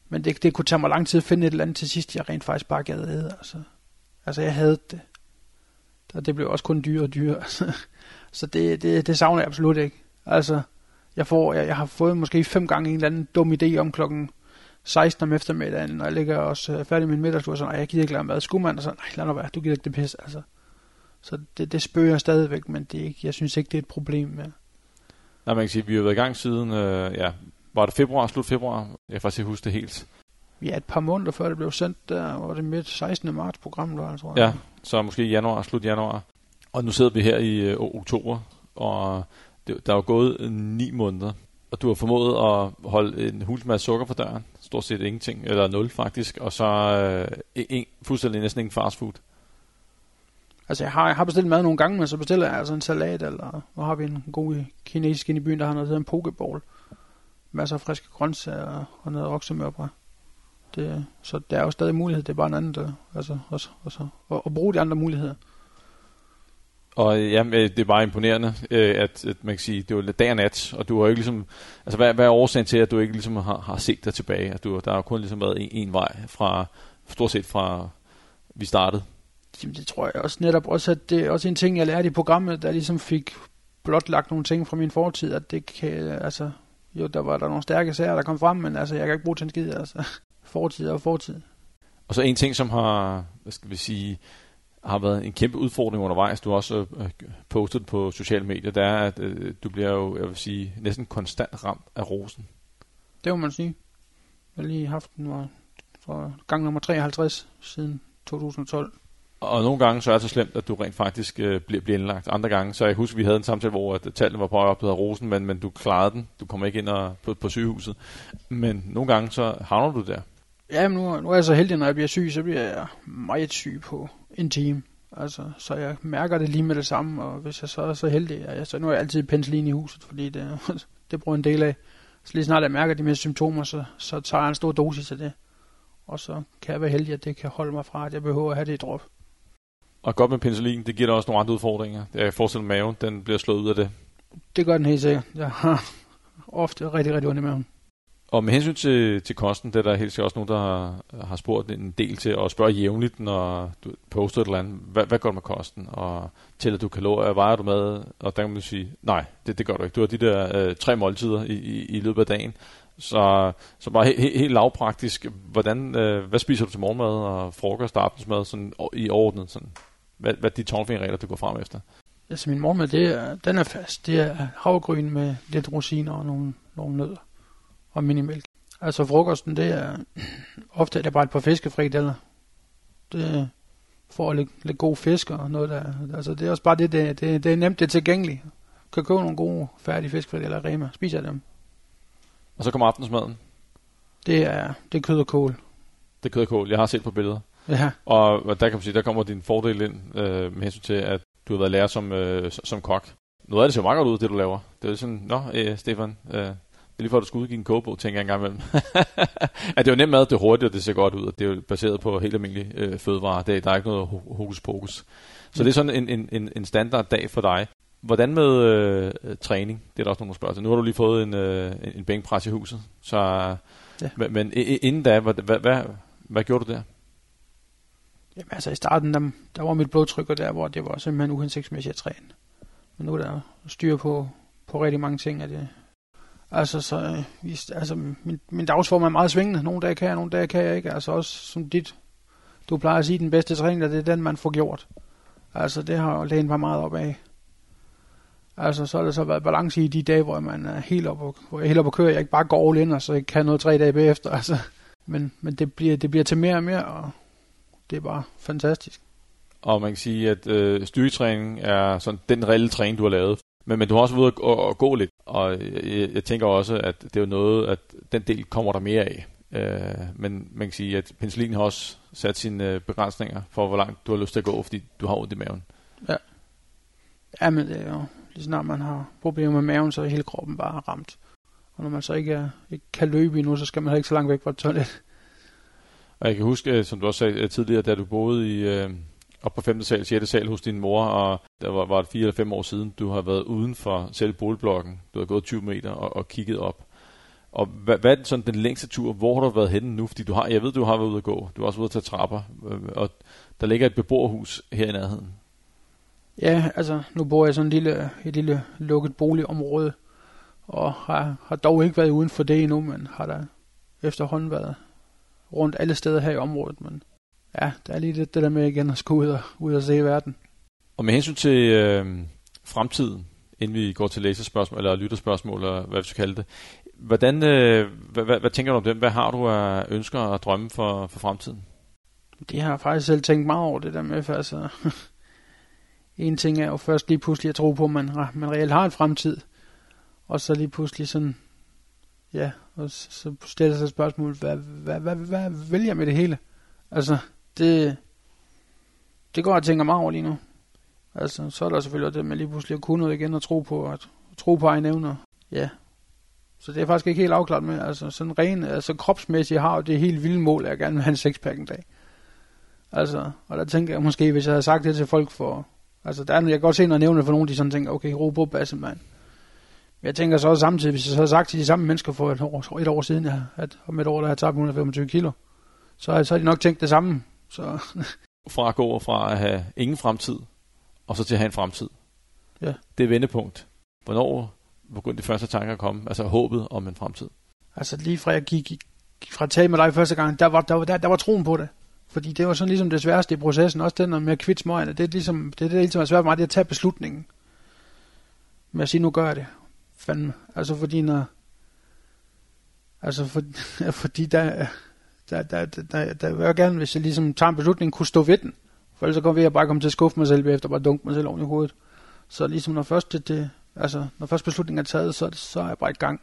men det, det kunne tage mig lang tid at finde et eller andet til sidst, jeg rent faktisk bare gad æde. Altså, altså jeg havde det. Og det blev også kun dyrere og dyrere. Altså. Så det, det, det savner jeg absolut ikke. Altså, jeg, får, jeg, jeg har fået måske fem gange en eller anden dum idé om klokken 16 om eftermiddagen, når jeg ligger også øh, færdig med min middagstur, så nej, jeg gider ikke lade mad. Skulle man, og så, nej, lad nu være, du gider ikke det pis, altså. Så det, det spøger stadigvæk, men det er ikke, jeg synes ikke, det er et problem mere. Nej, man kan sige, vi har været i gang siden, øh, ja, var det februar, slut februar? Jeg kan faktisk ikke huske det helt. Ja, et par måneder før det blev sendt, der var det midt 16. marts program, der, tror jeg. Ja, så måske januar, slut januar. Og nu sidder vi her i øh, oktober, og det, der er jo gået ni måneder, og du har formået at holde en hulens masse sukker for døren stort set ingenting, eller nul faktisk, og så øh, e-, en, fuldstændig næsten ingen fast food. Altså jeg har, jeg har bestilt mad nogle gange, men så bestiller jeg altså en salat, eller nu har vi en god kinesisk ind i byen, der har noget, der en pokeball. Masser af friske grøntsager og noget oksemørbrød. Det, så der er jo stadig mulighed, det er bare en anden, der, altså, også, også, og, og bruge de andre muligheder. Og ja, det er bare imponerende, øh, at, at man kan sige, det var dag og nat, og du har ikke ligesom, altså hvad, hvad er årsagen til, at du ikke ligesom har, har set dig tilbage? At du, der har kun ligesom været en, en vej fra, stort set fra vi startede. Jamen, det tror jeg også netop også, at det er også en ting, jeg lærte i programmet, der ligesom fik blotlagt nogle ting fra min fortid, at det kan, altså, jo, der var der nogle stærke sager, der kom frem, men altså, jeg kan ikke bruge til en skid, altså, fortid og fortid. Og så en ting, som har, hvad skal vi sige, har været en kæmpe udfordring undervejs, du har også øh, postet på sociale medier, det er, at øh, du bliver jo, jeg vil sige, næsten konstant ramt af rosen. Det må man sige. Jeg har lige haft den var for gang nummer 53 siden 2012. Og nogle gange så er det så slemt, at du rent faktisk øh, bliver, bliver indlagt. Andre gange, så jeg husker, vi havde en samtale, hvor at tallene var på op af rosen, men, men du klarede den. Du kommer ikke ind og, på, på sygehuset. Men nogle gange, så havner du der. Ja, men nu, nu er jeg så heldig, når jeg bliver syg, så bliver jeg meget syg på en time. Altså, så jeg mærker det lige med det samme, og hvis jeg så er så heldig, ja, så nu er jeg altid penicillin i huset, fordi det, det bruger en del af. Så lige snart jeg mærker de mest symptomer, så, så tager jeg en stor dosis af det. Og så kan jeg være heldig, at det kan holde mig fra, at jeg behøver at have det i drop. Og godt med penicillin, det giver dig også nogle andre udfordringer. Jeg forestiller maven, den bliver slået ud af det. Det gør den helt sikkert. Jeg har ofte rigtig, rigtig ondt i maven. Og med hensyn til, til kosten, det er der helt sikkert også nogen, der har, har spurgt en del til, og spørger jævnligt, når du poster et eller andet, hvad, hvad går det med kosten? Og tæller du kalorier, vejer du med? Og der kan man sige, nej, det, det gør du ikke. Du har de der øh, tre måltider i, i, i løbet af dagen. Så, så bare he, he, helt lavpraktisk, hvordan, øh, hvad spiser du til morgenmad og frokost og aftensmad sådan, i ordnet? Sådan? Hvad, hvad er de tårnfingerregler, du går frem efter? Altså min morgenmad, det er, den er fast. Det er havgryn med lidt rosiner og nogle, nogle nødder og minimælk. Altså frokosten, det er ofte er det bare et par fiskefrikadeller. Det får lidt, lidt god fisk og noget der. Altså det er også bare det, det, det, det er nemt, det er tilgængeligt. Kan købe nogle gode færdige fiskefrikadeller i Rema. Spiser dem. Og så kommer aftensmaden. Det er, det er kød og kål. Det er kød og kål. Jeg har set på billeder. Ja. Og der kan man sige, der kommer din fordel ind øh, med hensyn til, at du har været lærer som, øh, som kok. Noget af det ser meget godt ud, det du laver. Det er sådan, nå, øh, Stefan, øh, lige for, at du skal udgive en kogebog, tænker jeg engang imellem. at det jo nemt mad, det er hurtigt, og det ser godt ud, og det er jo baseret på helt almindelige øh, fødevarer. Det, der er ikke noget hokus pokus. Så det er sådan en, en, en standard dag for dig. Hvordan med øh, træning? Det er der også nogen, der spørger til. Nu har du lige fået en, øh, en bænkpres i huset. Så, ja. men, men inden da, hvad, hvad, hvad, hvad gjorde du der? Jamen altså i starten, der, der var mit blodtryk der, hvor det var simpelthen uhensigtsmæssigt at træne. Men nu er der styr på, på rigtig mange ting af det. Altså, så, øh, altså min, min dagsform er meget svingende. Nogle dage kan jeg, nogle dage kan jeg ikke. Altså også som dit, du plejer at sige, den bedste træning, det er den, man får gjort. Altså det har lægen mig meget op af. Altså, så har der så været balance i de dage, hvor man er helt op, hvor jeg er helt op og kører. jeg ikke bare går all in, og så ikke kan noget tre dage bagefter. Altså, men, men det, bliver, det bliver til mere og mere, og det er bare fantastisk. Og man kan sige, at øh, styrketræning er sådan den reelle træning, du har lavet. Men, men du har også været ude at, gå lidt, og jeg, jeg tænker også, at det er jo noget, at den del kommer der mere af. Øh, men man kan sige, at penicillin har også sat sine øh, begrænsninger for, hvor langt du har lyst til at gå, fordi du har ondt i maven. Ja. Ja, men det er jo lige snart man har problemer med maven, så er hele kroppen bare ramt. Og når man så ikke, er, ikke kan løbe endnu, så skal man ikke så langt væk fra et toilet. Og jeg kan huske, øh, som du også sagde øh, tidligere, da du boede i, øh, op på 5. sal, 6. sal hos din mor, og der var, var det 4 eller 5 år siden, du har været uden for selv boligblokken. Du har gået 20 meter og, og kigget op. Og hvad, hvad er sådan den længste tur? Hvor har du været henne nu? Fordi du har, jeg ved, du har været ude at gå. Du har også været ude at tage trapper. Øh, og der ligger et beboerhus her i nærheden. Ja, altså nu bor jeg i sådan et lille, et lille lukket boligområde, og har, har dog ikke været uden for det endnu, men har der efterhånden været rundt alle steder her i området. Men ja, der er lige det, det der med igen at skulle ud og, ud og se verden. Og med hensyn til øh, fremtiden, inden vi går til læsespørgsmål, eller lytterspørgsmål, eller hvad vi skal kalde det, hvordan, øh, hvad, hvad, hvad tænker du om det? Hvad har du af ønsker og drømme for, for fremtiden? Det har jeg faktisk selv tænkt meget over det der med, for altså, en ting er jo først lige pludselig at tro på, at man, man reelt har en fremtid, og så lige pludselig sådan, ja, og så stiller sig spørgsmål, hvad, hvad, hvad, hvad, hvad vil jeg med det hele? Altså, det, det går jeg tænker meget over lige nu. Altså, så er der selvfølgelig det med lige pludselig at kunne noget igen og tro på, at tro på egne evner. Ja. Så det er faktisk ikke helt afklaret med. Altså, sådan ren, altså kropsmæssigt har det helt vilde mål, at jeg gerne vil have en sexpack en dag. Altså, og der tænker jeg måske, hvis jeg havde sagt det til folk for Altså, der er, jeg kan godt se, når jeg nævner for nogen, de sådan tænker, okay, ro på basse, mand. Men jeg tænker så også samtidig, hvis jeg så havde sagt til de samme mennesker for et år, et år siden, at om et år, der har tabt 125 kilo, så, så har de nok tænkt det samme. Så fra at gå fra at have ingen fremtid, og så til at have en fremtid. Ja. Det er vendepunkt. Hvornår begyndte de første tanker at komme? Altså håbet om en fremtid. Altså lige fra jeg gik, gik fra at tale med dig første gang, der var, der, var, der, der var troen på det. Fordi det var sådan ligesom det sværeste i processen, også den med at kvitte smøgene. Det er ligesom, det er det, der er svært for mig, det er at tage beslutningen. Med at sige, nu gør jeg det. Fandme. Altså fordi når, altså for, fordi der, der, der, der, der, der vil jeg gerne, hvis jeg ligesom tager en beslutning, kunne stå ved den. For ellers så kommer jeg bare komme til at skuffe mig selv efter bare dunke mig selv oven i hovedet. Så ligesom når først det, det altså når først beslutningen er taget, så, så er jeg bare i gang.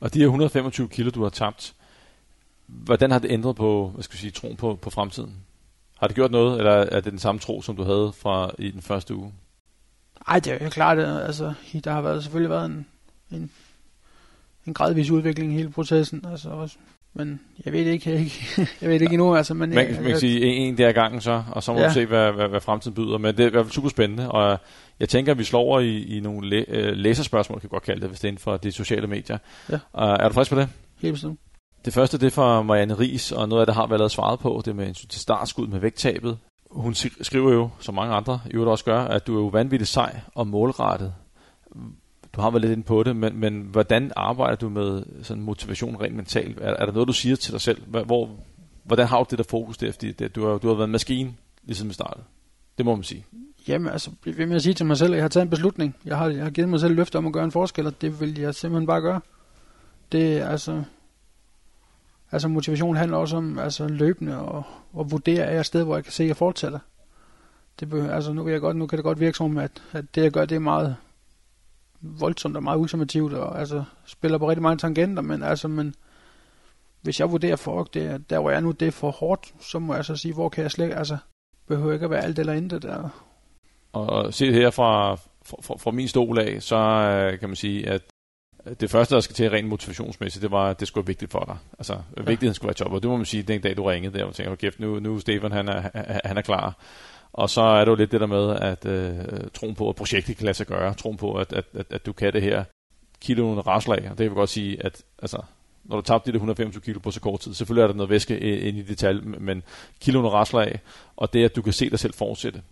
Og de her 125 kilo, du har tabt, hvordan har det ændret på, hvad skal jeg sige, troen på, på fremtiden? Har det gjort noget, eller er det den samme tro, som du havde fra i den første uge? Ej, det er jo klart, at altså, der har været, selvfølgelig været en, en, en gradvis udvikling i hele processen. Altså også, men jeg ved ikke, jeg, ikke, jeg ved ikke endnu. Altså, men man, jeg, man kan sige en, en der gangen så, og så må ja. du se, hvad, hvad, hvad fremtiden byder. Men det er i hvert fald super spændende, og jeg tænker, at vi slår over i, i nogle læ, øh, læserspørgsmål, kan jeg godt kalde det, hvis det er inden for de sociale medier. Ja. Uh, er du frisk på det? Helt bestemt. Det første det er fra Marianne Ries, og noget af det har vi allerede svaret på, det med til startskud med vægttabet. Hun skriver jo, som mange andre i øvrigt også gør, at du er jo vanvittigt sej og målrettet. Du har været lidt inde på det, men, men hvordan arbejder du med sådan motivation rent mentalt? Er, er der noget, du siger til dig selv? Hvor, hvordan har du det der fokus der? Fordi det, du, har, du har været en maskine, lige siden i starten. Det må man sige. Jamen altså, vil jeg sige til mig selv, at jeg har taget en beslutning. Jeg har, jeg har givet mig selv løfte om at gøre en forskel, og det vil jeg simpelthen bare gøre. Det er altså, Altså motivation handler også om altså, løbende og, og vurdere af et sted, hvor jeg kan se, at jeg fortsætter. Det behøver, altså nu, vil jeg godt, nu kan det godt virke som, at, at det jeg gør, det er meget voldsomt og meget ultimativt, og altså spiller på rigtig mange tangenter, men altså, men hvis jeg vurderer for, det, der hvor jeg er nu, det er for hårdt, så må jeg så sige, hvor kan jeg slet, altså, behøver ikke at være alt eller intet der. Og se her fra, fra, fra min stol af, så øh, kan man sige, at det første, der skal til rent motivationsmæssigt, det var, at det skulle være vigtigt for dig. Altså, ja. vigtigheden skulle være top, og det må man sige, den dag du ringede der, og tænkte, kæft, nu, nu Stefan, han er, han er klar. Og så er det jo lidt det der med, at øh, troen på, at projektet kan lade sig gøre, troen på, at, at, at, at du kan det her, kiloen rasler af, og det vil godt sige, at altså, når du tabte de 125 kilo på så kort tid, selvfølgelig er der noget væske ind i detalj, men kiloen rasler af, og det at du kan se dig selv fortsætte,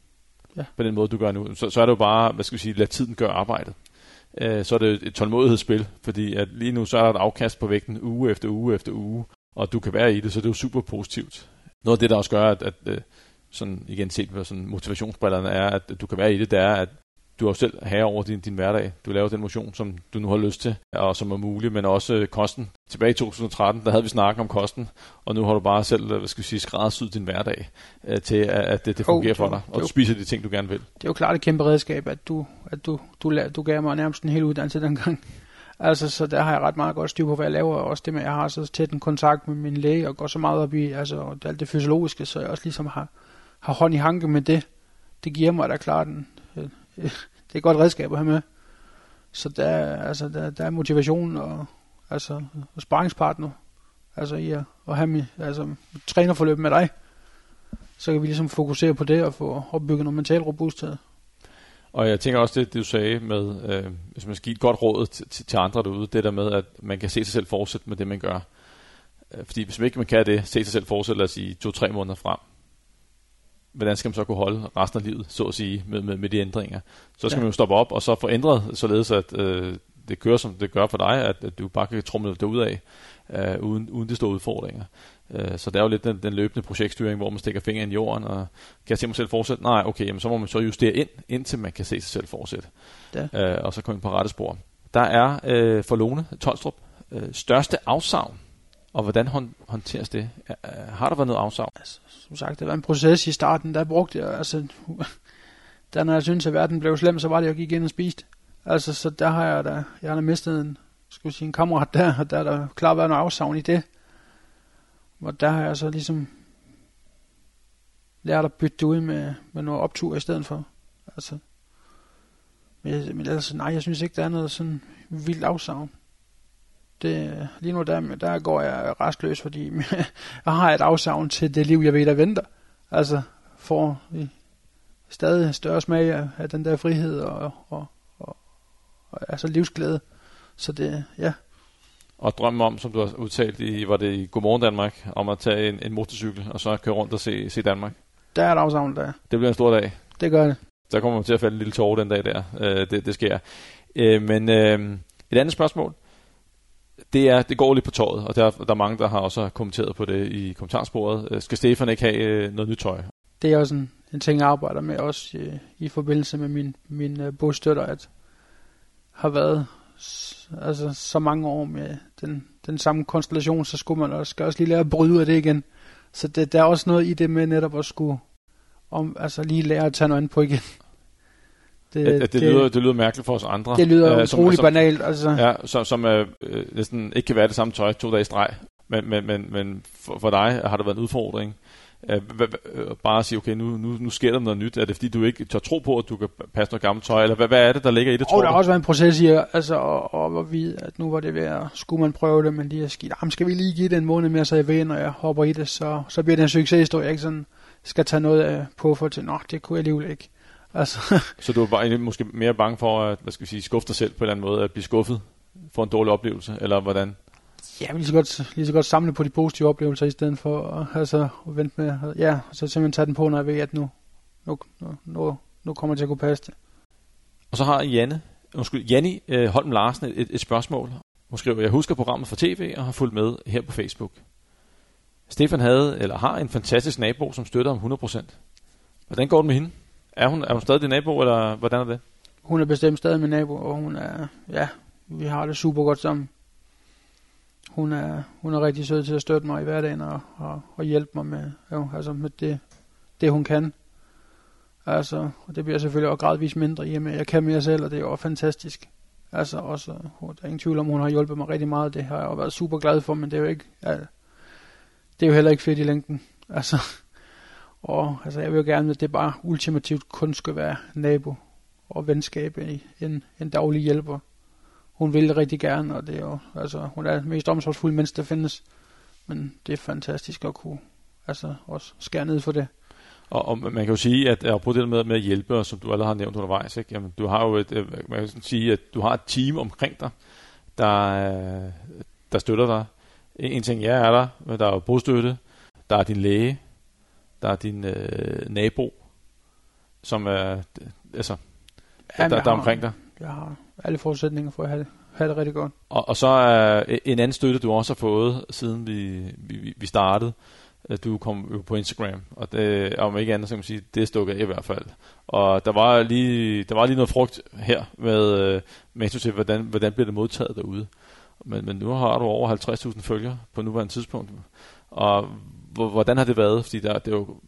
ja. på den måde du gør nu, så, så er det jo bare, hvad skal vi sige, lad tiden gøre arbejdet øh, så er det et tålmodighedsspil, fordi at lige nu så er der et afkast på vægten uge efter uge efter uge, og du kan være i det, så det er jo super positivt. Noget af det, der også gør, at, at øh, sådan igen set på sådan motivationsbrillerne, er, at du kan være i det, det er, at du er selv herre over din, din hverdag. Du laver den motion, som du nu har lyst til, og som er mulig, men også øh, kosten. Tilbage i 2013, der havde vi snakket om kosten, og nu har du bare selv, hvad skal vi sige, skræddersyet din hverdag øh, til, at, det, det fungerer oh, for dig, og du spiser de ting, du gerne vil. Det er jo klart et kæmpe redskab, at du, at du, du, du, du gav mig nærmest en hel uddannelse dengang. Altså, så der har jeg ret meget godt styr på, hvad jeg laver, og også det med, at jeg har så tæt en kontakt med min læge, og går så meget op i altså, alt det fysiologiske, så jeg også ligesom har, har hånd i hanke med det. Det giver mig da klart en, øh, øh, det er et godt redskab at have med. Så der, altså, der, der er motivation og, altså, og sparringspartner altså i at, at have min, altså, trænerforløb med dig. Så kan vi ligesom fokusere på det og få opbygget noget mental robusthed. Og jeg tænker også det, det du sagde med, øh, hvis man skal give et godt råd til, til, til andre derude, det der med, at man kan se sig selv fortsætte med det, man gør. Øh, fordi hvis man ikke man kan det, se sig selv fortsætte, lad os sige, to-tre måneder frem, hvordan skal man så kunne holde resten af livet, så at sige, med, med, med de ændringer. Så skal ja. man jo stoppe op, og så få ændret, således at øh, det kører, som det gør for dig, at, at du bare kan trumle det ud af, øh, uden, uden det store udfordringer. Øh, så det er jo lidt den, den løbende projektstyring, hvor man stikker fingeren i jorden, og kan jeg se mig selv fortsætte? Nej, okay, jamen, så må man så justere ind, indtil man kan se sig selv fortsætte. Ja. Øh, og så komme på rette spor. Der er øh, for Lone Tolstrup øh, største afsavn og hvordan håndteres det? Har der været noget afsavn? Altså, som sagt, det var en proces i starten, der brugte jeg, altså, da når jeg synes at verden blev slem, så var det, jeg gik ind og spiste. Altså, så der har jeg da, jeg har mistet en, skulle sige, en kammerat der, og der er der klart været noget afsavn i det. Og der har jeg så ligesom lært at bytte det ud med, med noget optur i stedet for. Altså, men, men altså, nej, jeg synes ikke, der er noget sådan vildt afsavn det, lige nu der, der går jeg restløs, fordi jeg har et afsavn til det liv, jeg ved, der venter. Altså, får stadig større smag af, af den der frihed og, og, og, og altså livsglæde. Så det, ja. Og drømmen om, som du har udtalt i, var det i Godmorgen Danmark, om at tage en, en motorcykel og så køre rundt og se, se Danmark? Der er et afsavn der. Det bliver en stor dag. Det gør det. Så kommer man til at falde en lille tårer den dag der. Øh, det, det sker. Øh, men øh, et andet spørgsmål. Det er, det går lidt på tøjet, og der, er, der er mange, der har også kommenteret på det i kommentarsporet. Øh, skal Stefan ikke have øh, noget nyt tøj? Det er også en, en ting, jeg arbejder med også i, i forbindelse med min, min uh, bostøtter, at har været altså, så mange år med den, den samme konstellation, så skulle man også, skal også lige lære at bryde af det igen. Så det, der er også noget i det med netop at skulle om, altså lige lære at tage noget andet på igen. Det, at, at det, det, lyder, det lyder mærkeligt for os andre. det lyder øh, utroligt banalt. Altså. Ja, som, som øh, øh, næsten ikke kan være det samme tøj to dage i streg. Men, men, men, men for, for dig har det været en udfordring. Øh, øh, bare at sige, okay, nu, nu, nu sker der noget nyt. Er det fordi, du ikke tør tro på, at du kan passe noget gammelt tøj? Eller hvad, hvad er det, der ligger i det, tror Og der har også været en proces i altså, at, at, at vide, at nu var det ved at, skulle man prøve det, men lige at skidt, jamen skal vi lige give det en måned mere, så jeg ved, når jeg hopper i det, så, så bliver det en succeshistorie, jeg ikke sådan skal tage noget af på for til, nå, det kunne jeg alligevel ikke. Altså, Så du er bare, måske mere bange for at hvad skal vi sige, skuffe dig selv på en eller anden måde, at blive skuffet for en dårlig oplevelse, eller hvordan? ja, lige så, godt, lige så godt samle på de positive oplevelser, i stedet for altså, at vente med, ja, så simpelthen tage den på, når jeg ved, at nu, nu, nu, nu, nu kommer det til at kunne passe det. Og så har Janne, undskyld, Janni øh, Holm Larsen et, et spørgsmål. Hun skriver, jeg husker programmet fra tv og har fulgt med her på Facebook. Stefan havde, eller har en fantastisk nabo, som støtter ham 100%. Hvordan går det med hende? Er hun, er hun stadig din nabo, eller hvordan er det? Hun er bestemt stadig min nabo, og hun er, ja, vi har det super godt sammen. Hun er, hun er rigtig sød til at støtte mig i hverdagen og, og, og hjælpe mig med, jo, altså med det, det, hun kan. Altså, og det bliver selvfølgelig også gradvist mindre i og med, at jeg kan mere selv, og det er jo fantastisk. Altså også, der er ingen tvivl om, hun har hjulpet mig rigtig meget. Det har jeg jo været super glad for, men det er jo ikke, ja, det er jo heller ikke fedt i længden. Altså, og altså, jeg vil jo gerne, at det bare ultimativt kun skal være nabo og venskab i en, en daglig hjælper. Hun vil det rigtig gerne, og det er jo, altså, hun er mest omsorgsfulde menneske, der findes. Men det er fantastisk at kunne altså, også skære ned for det. Og, og man kan jo sige, at jeg det med, med at hjælpe, som du allerede har nævnt undervejs, ikke? Jamen, du har jo et, øh, man kan sådan sige, at du har et team omkring dig, der, øh, der støtter dig. En ting, jeg er der, men der er jo bostøtte, der er din læge, der er din øh, nabo, som er, øh, altså, Jamen, der, jeg der er omkring dig. Jeg har alle forudsætninger for at have det, have det rigtig godt. Og, og så er øh, en anden støtte, du også har fået, siden vi, vi, vi startede, at du kom jo på Instagram, og det, om ikke andet, så kan man sige, det stukket af i hvert fald. Og der var lige, der var lige noget frugt her med, øh, med til, hvordan, hvordan bliver det modtaget derude. Men, men nu har du over 50.000 følgere på nuværende tidspunkt. Og hvordan har det været? Fordi der, det er jo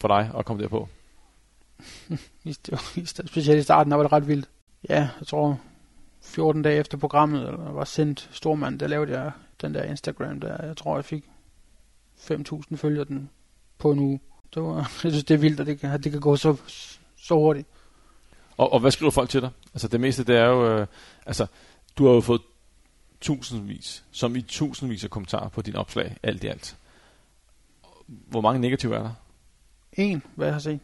for dig at komme derpå. Det var, specielt i starten, der var det ret vildt. Ja, jeg tror 14 dage efter programmet, eller var sendt Stormand, der lavede jeg den der Instagram, der jeg tror, jeg fik 5.000 følgere den på en uge. Det var, jeg synes, det er vildt, at det kan, at det kan gå så, så hurtigt. Og, og hvad skriver folk til dig? Altså det meste, det er jo, øh, altså du har jo fået tusindvis, som i tusindvis af kommentarer på dine opslag, alt i alt. Hvor mange negative er der? En, hvad jeg har set.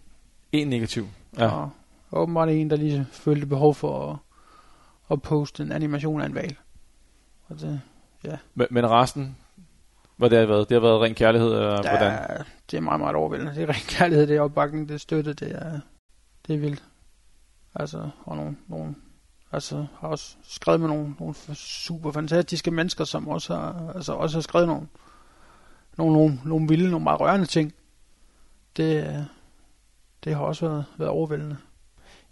En negativ. Ja. Ja. Og åbenbart en, der lige følte behov for at, at poste en animation af en valg. Og det, Men, men resten, hvad det har været? Det har været ren kærlighed, eller der, hvordan? det er meget, meget overvældende. Det er ren kærlighed, det er opbakning, det er støtte, det er, det er vildt. Altså, og nogle, nogle altså, har også skrevet med nogle, nogle super fantastiske mennesker, som også har, altså, også har skrevet nogle, nogle, nogle, nogle vilde, nogle meget rørende ting. Det, øh, det har også været, været overvældende.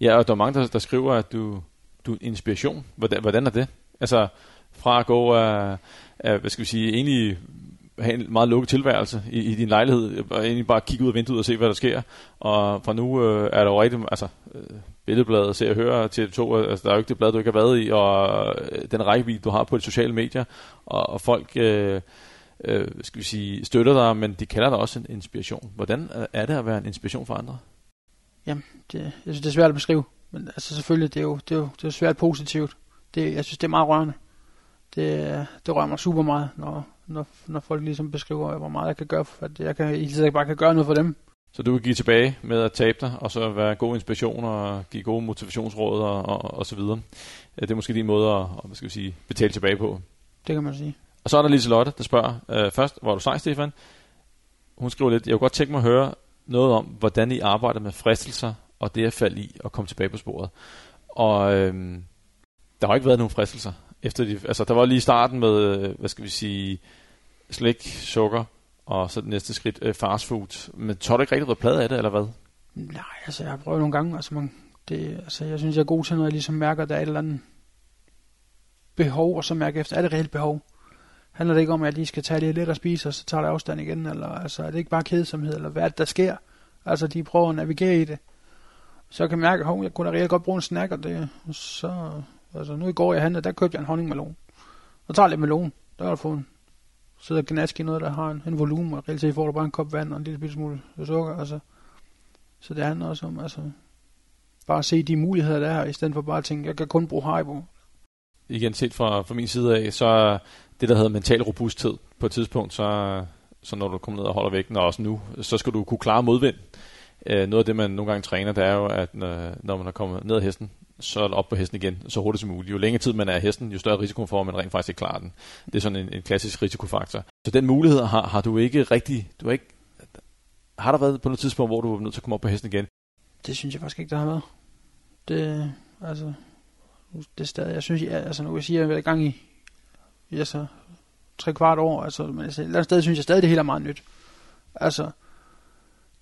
Ja, og der er mange, der, der skriver, at du, du er inspiration. Hvordan, hvordan er det? Altså, fra at gå af, af hvad skal vi sige, egentlig have en meget lukket tilværelse i, i din lejlighed, og egentlig bare kigge ud af vinduet og se, hvad der sker. Og fra nu øh, er der jo rigtig, altså, øh, billedbladet, se og høre til to, altså der er jo ikke det blad, du ikke har været i, og øh, den rækkevidde, du har på de sociale medier, og, og folk, øh, øh, skal vi sige, støtter dig, men de kalder dig også en inspiration. Hvordan er det at være en inspiration for andre? det, jeg synes, det er svært at beskrive. Men altså selvfølgelig, det er jo, det er jo, det er jo svært positivt. Det, jeg synes, det er meget rørende. Det, det rører mig super meget, når, når, når folk ligesom beskriver, hvor meget jeg kan gøre, for at jeg kan, i ikke bare kan gøre noget for dem. Så du kan give tilbage med at tabe dig, og så være god inspiration og give gode motivationsråd og, og, og så videre. Det er måske din måde at, at hvad skal vi sige, betale tilbage på. Det kan man sige. Og så er der Lise Lotte, der spørger øh, først, hvor er du sej, Stefan? Hun skriver lidt, jeg kunne godt tænke mig at høre noget om, hvordan I arbejder med fristelser, og det at falde i og komme tilbage på sporet. Og øh, der har ikke været nogen fristelser. Efter de, altså, der var lige starten med, øh, hvad skal vi sige, slik, sukker, og så det næste skridt, øh, fast food. Men tror du ikke rigtig du plade af det, eller hvad? Nej, altså jeg har prøvet nogle gange, altså, man, det, altså jeg synes, jeg er god til, når jeg ligesom mærker, at der er et eller andet behov, og så mærker efter, er det reelt behov? Handler det ikke om, at jeg lige skal tage lidt lidt og spise, og så tager det afstand igen? Eller altså, er det ikke bare kedsomhed, eller hvad er det, der sker? Altså, de prøver at navigere i det. Så jeg kan mærke, at jeg kunne da reelt godt bruge en snack, og det, så, altså nu i går jeg handlede, der købte jeg en honningmelon. Og tager lidt melon, der har du fået en sidder og gnaske i noget, der har en, en volumen, og reelt set får du bare en kop vand og en lille smule sukker, altså. Så det handler også om, altså, bare at se de muligheder, der er, i stedet for bare at tænke, jeg kan kun bruge Haribo. Igen set fra, fra min side af, så det, der hedder mental robusthed, på et tidspunkt, så, så når du kommer ned og holder vægten, og også nu, så skal du kunne klare modvind. Øh, noget af det, man nogle gange træner, det er jo, at øh, når man er kommet ned af hesten, så er det op på hesten igen, så hurtigt som muligt. Jo længere tid man er af hesten, jo større risiko for, at man rent faktisk ikke klarer den. Det er sådan en, en klassisk risikofaktor. Så den mulighed har, har du ikke rigtig, du har ikke, har der været på noget tidspunkt, hvor du er nødt til at komme op på hesten igen? Det synes jeg faktisk ikke, der har været. Det, altså, det er stadig, jeg synes, jeg, altså nu kan jeg sige, at jeg har været i gang i, altså, tre kvart år, altså, men altså, et eller andet sted synes jeg stadig, det hele er meget nyt. Altså,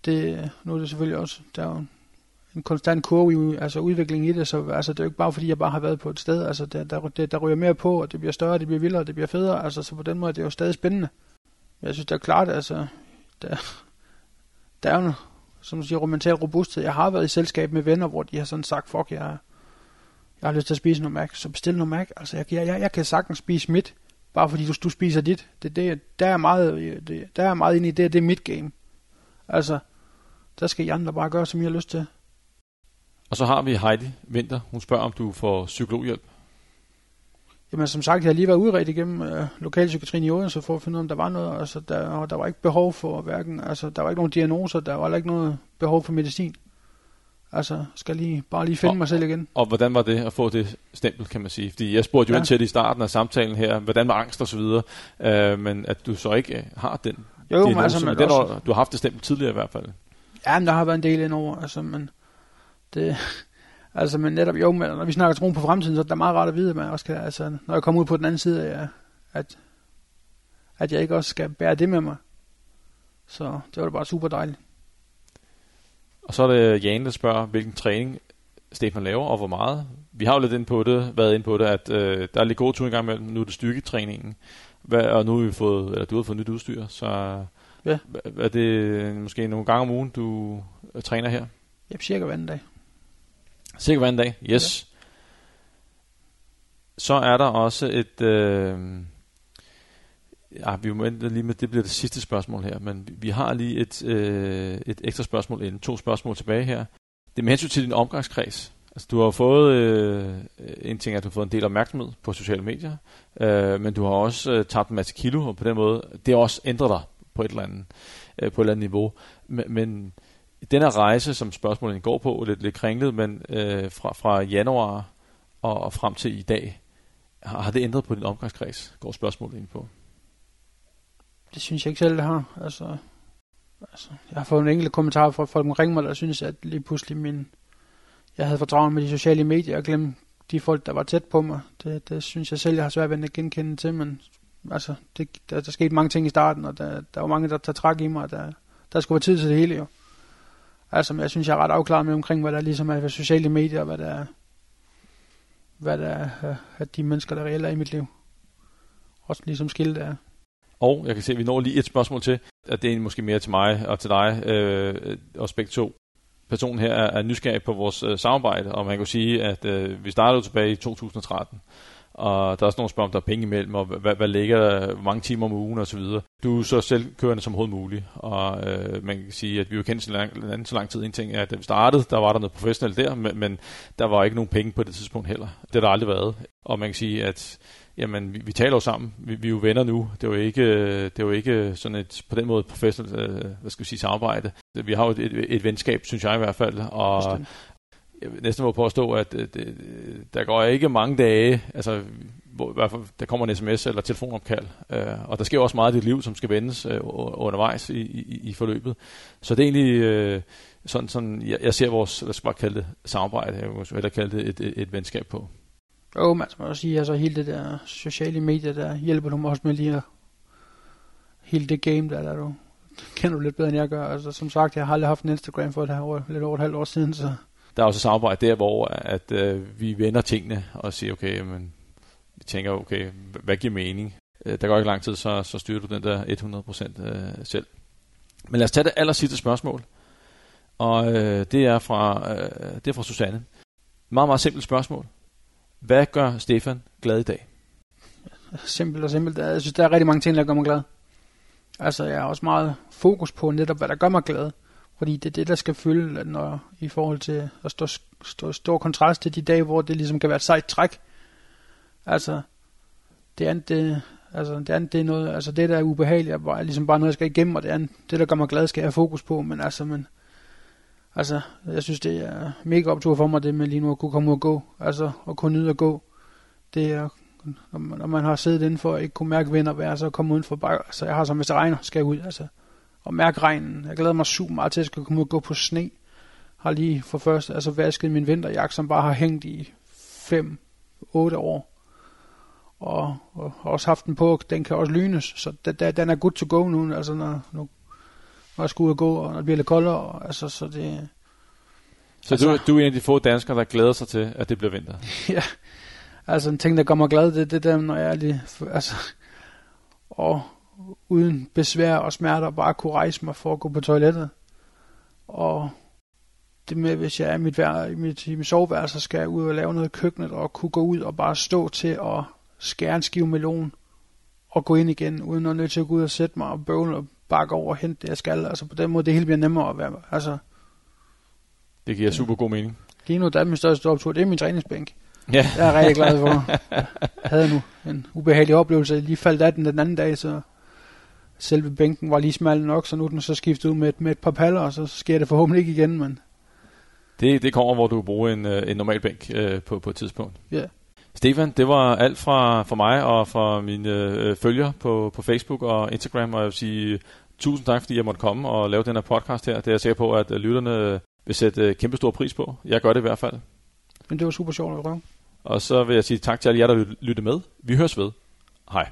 det, nu er det selvfølgelig også, der er jo en konstant kurve, altså udviklingen i det, så altså, det er jo ikke bare fordi, jeg bare har været på et sted, altså der, der, der, der ryger mere på, og det bliver større, det bliver vildere, det bliver federe, altså så på den måde det er jo stadig spændende. Jeg synes, det er klart, altså, der, der er jo, som du siger, mental robusthed. Jeg har været i selskab med venner, hvor de har sådan sagt, fuck, jeg, jeg har lyst til at spise noget Mac, så bestil noget Mac. Altså, jeg, jeg, jeg, jeg kan sagtens spise mit, bare fordi du, du spiser dit. Det, det, der, er meget, det, der er meget inde i det, det er mit game. Altså, der skal I andre bare gøre, som I har lyst til. Og så har vi Heidi Vinter. Hun spørger, om du får psykologhjælp. Jamen som sagt, jeg har lige været udredt igennem øh, lokalpsykiatrien i Odense for at finde ud af, om der var noget. Altså, der, der var ikke behov for hverken, altså der var ikke nogen diagnoser, der var ikke noget behov for medicin. Altså, skal lige, bare lige finde og, mig selv igen. Og hvordan var det at få det stempel, kan man sige? Fordi jeg spurgte jo ja. ind til det i starten af samtalen her, hvordan var angst og så videre, øh, men at du så ikke øh, har den jo, diagnose, men altså, men den, også, du har haft det stempel tidligere i hvert fald. Ja, men der har været en del indover, altså, men det, altså, men netop, jo, men når vi snakker troen på fremtiden, så er det meget rart at vide, at man også kan, altså, når jeg kommer ud på den anden side, ja, at, at jeg ikke også skal bære det med mig. Så det var da bare super dejligt. Og så er det Jan, der spørger, hvilken træning Stefan laver, og hvor meget. Vi har jo lidt ind på det, været ind på det, at øh, der er lidt god tur i gang med, nu er det styrketræningen, hvad, og nu har vi fået, eller du har fået nyt udstyr, så ja. er det måske nogle gange om ugen, du øh, træner her? Ja, cirka hver anden dag. Cirka hver anden dag, yes. Ja. Så er der også et... Øh, ja, vi må lige med, det bliver det sidste spørgsmål her, men vi, har lige et, øh, et ekstra spørgsmål ind, to spørgsmål tilbage her. Det er med hensyn til din omgangskreds. Altså, du har fået, øh, en ting at du har fået en del opmærksomhed på sociale medier, øh, men du har også øh, tabt en masse kilo, og på den måde, det har også ændret dig på et eller andet, øh, på et eller andet niveau. Men, men den her rejse, som spørgsmålet går på, lidt, lidt kringlet, men øh, fra, fra januar og, og frem til i dag, har, har det ændret på din omgangskreds, går spørgsmålet ind på? Det synes jeg ikke selv, det har. Altså, altså, jeg har fået en enkelt kommentar fra folk omkring mig, der synes, at lige pludselig min, jeg havde fordraget med de sociale medier og glemt de folk, der var tæt på mig. Det, det synes jeg selv, jeg har svært ved at genkende til, men altså, det, der, der skete mange ting i starten, og der, der var mange, der tager træk i mig, og der, der skulle være tid til det hele jo. Altså, jeg synes, jeg er ret afklaret med omkring, hvad der ligesom er ved sociale medier, og hvad der er, hvad der er at de mennesker, der reelt er i mit liv. Også ligesom skilt er. Og jeg kan se, at vi når lige et spørgsmål til, at det er måske mere til mig og til dig, øh, og begge to. Personen her er, er nysgerrig på vores øh, samarbejde, og man kan sige, at øh, vi startede tilbage i 2013, og der er også nogle spørgsmål, om der er penge imellem, og hvad, hvad ligger der, hvor mange timer om ugen og så videre. Du er så selvkørende som overhovedet muligt, og øh, man kan sige, at vi jo kendt så lang, så lang tid. En ting er, at da vi startede, der var der noget professionelt der, men, men der var ikke nogen penge på det tidspunkt heller. Det har der aldrig været. Og man kan sige, at jamen, vi, vi taler jo sammen. Vi, vi er jo venner nu. Det er jo ikke, det er jo ikke sådan et, på den måde, professionelt, øh, hvad skal vi sige, samarbejde. Vi har jo et, et, et venskab, synes jeg i hvert fald, og, jeg vil næsten må påstå, at, at, at der går ikke mange dage, altså hvor, i hvert fald, der kommer en sms eller telefonopkald, øh, og der sker også meget i dit liv, som skal vendes øh, undervejs i, i, i forløbet. Så det er egentlig øh, sådan, sådan jeg, jeg ser vores, lad os bare kalde det samarbejde, jeg vil hellere kalde det et, et, et venskab på. Jo, man skal også sige, altså hele det der sociale medier, der hjælper dem også med lige at hele det game der, der du kender du lidt bedre, end jeg gør. Altså, som sagt, jeg har aldrig haft en Instagram for et her år, lidt over et halvt år siden, så... Der er også et samarbejde der, hvor at, øh, vi vender tingene og siger, okay, men vi tænker, okay, hvad giver mening? Øh, der går ikke lang tid, så, så styrer du den der 100% øh, selv. Men lad os tage det aller sidste spørgsmål. Og øh, det, er fra, øh, det er fra Susanne. Meget, meget simpelt spørgsmål. Hvad gør Stefan glad i dag? Simpelt og simpelt. Jeg synes, der er rigtig mange ting, der gør mig glad. Altså, jeg har også meget fokus på netop, hvad der gør mig glad. Fordi det er det, der skal fylde, når, i forhold til at stå, stå, stå kontrast til de dage, hvor det ligesom kan være et sejt træk. Altså, det andet, det, altså, det andet, det er noget, altså det, der er ubehageligt, er bare, ligesom bare noget, jeg skal igennem, og det andet, det, der gør mig glad, skal jeg have fokus på, men altså, men, altså, jeg synes, det er mega optur for mig, det med lige nu at kunne komme ud og gå, altså, at kunne nyde at gå. Det er når man, når man har siddet indenfor og ikke kunne mærke vind og vejr, så komme udenfor bare, altså jeg har som, hvis det regner, skal jeg ud, altså, og mærke regnen. Jeg glæder mig super meget til, at jeg skal komme ud og gå på sne. Har lige for først, altså vasket min vinterjakke, som bare har hængt i 5-8 år. Og, og, også haft den på, den kan også lynes, så den, den er good to go nu, altså når, når, når jeg skal ud og gå, og det bliver lidt koldere, altså så det... Så altså, du, du er en af de få danskere, der glæder sig til, at det bliver vinter? ja, Altså en ting, der gør mig glad, det er det der, når jeg er lige, altså, og uden besvær og smerter bare kunne rejse mig for at gå på toilettet. Og det med, hvis jeg er i mit, vær, i mit, i mit soveværelse, så skal jeg ud og lave noget i køkkenet og kunne gå ud og bare stå til at skære en skive melon og gå ind igen, uden at nødt til at gå ud og sætte mig og bøvle og bakke over og hente det, jeg skal. Altså på den måde, det hele bliver nemmere at være. Altså, det giver super god mening. Lige nu, der er min største optur, det er min træningsbænk. Ja. Jeg er rigtig glad for. Jeg havde nu en ubehagelig oplevelse. Jeg lige faldt af den den anden dag, så selve bænken var lige smal nok, så nu den så skiftet ud med et, med et par paller, og så sker det forhåbentlig ikke igen, men... Det, det kommer, hvor du bruger en, øh, en normal bænk øh, på, på et tidspunkt. Ja. Yeah. Stefan, det var alt fra, fra mig og fra mine øh, følger på, på Facebook og Instagram, og jeg vil sige tusind tak, fordi jeg måtte komme og lave den her podcast her. Det er jeg sikker på, at lytterne vil sætte øh, kæmpe stor pris på. Jeg gør det i hvert fald. Men det var super sjovt at prøve. Og så vil jeg sige tak til alle jer, der lyttede med. Vi høres ved. Hej.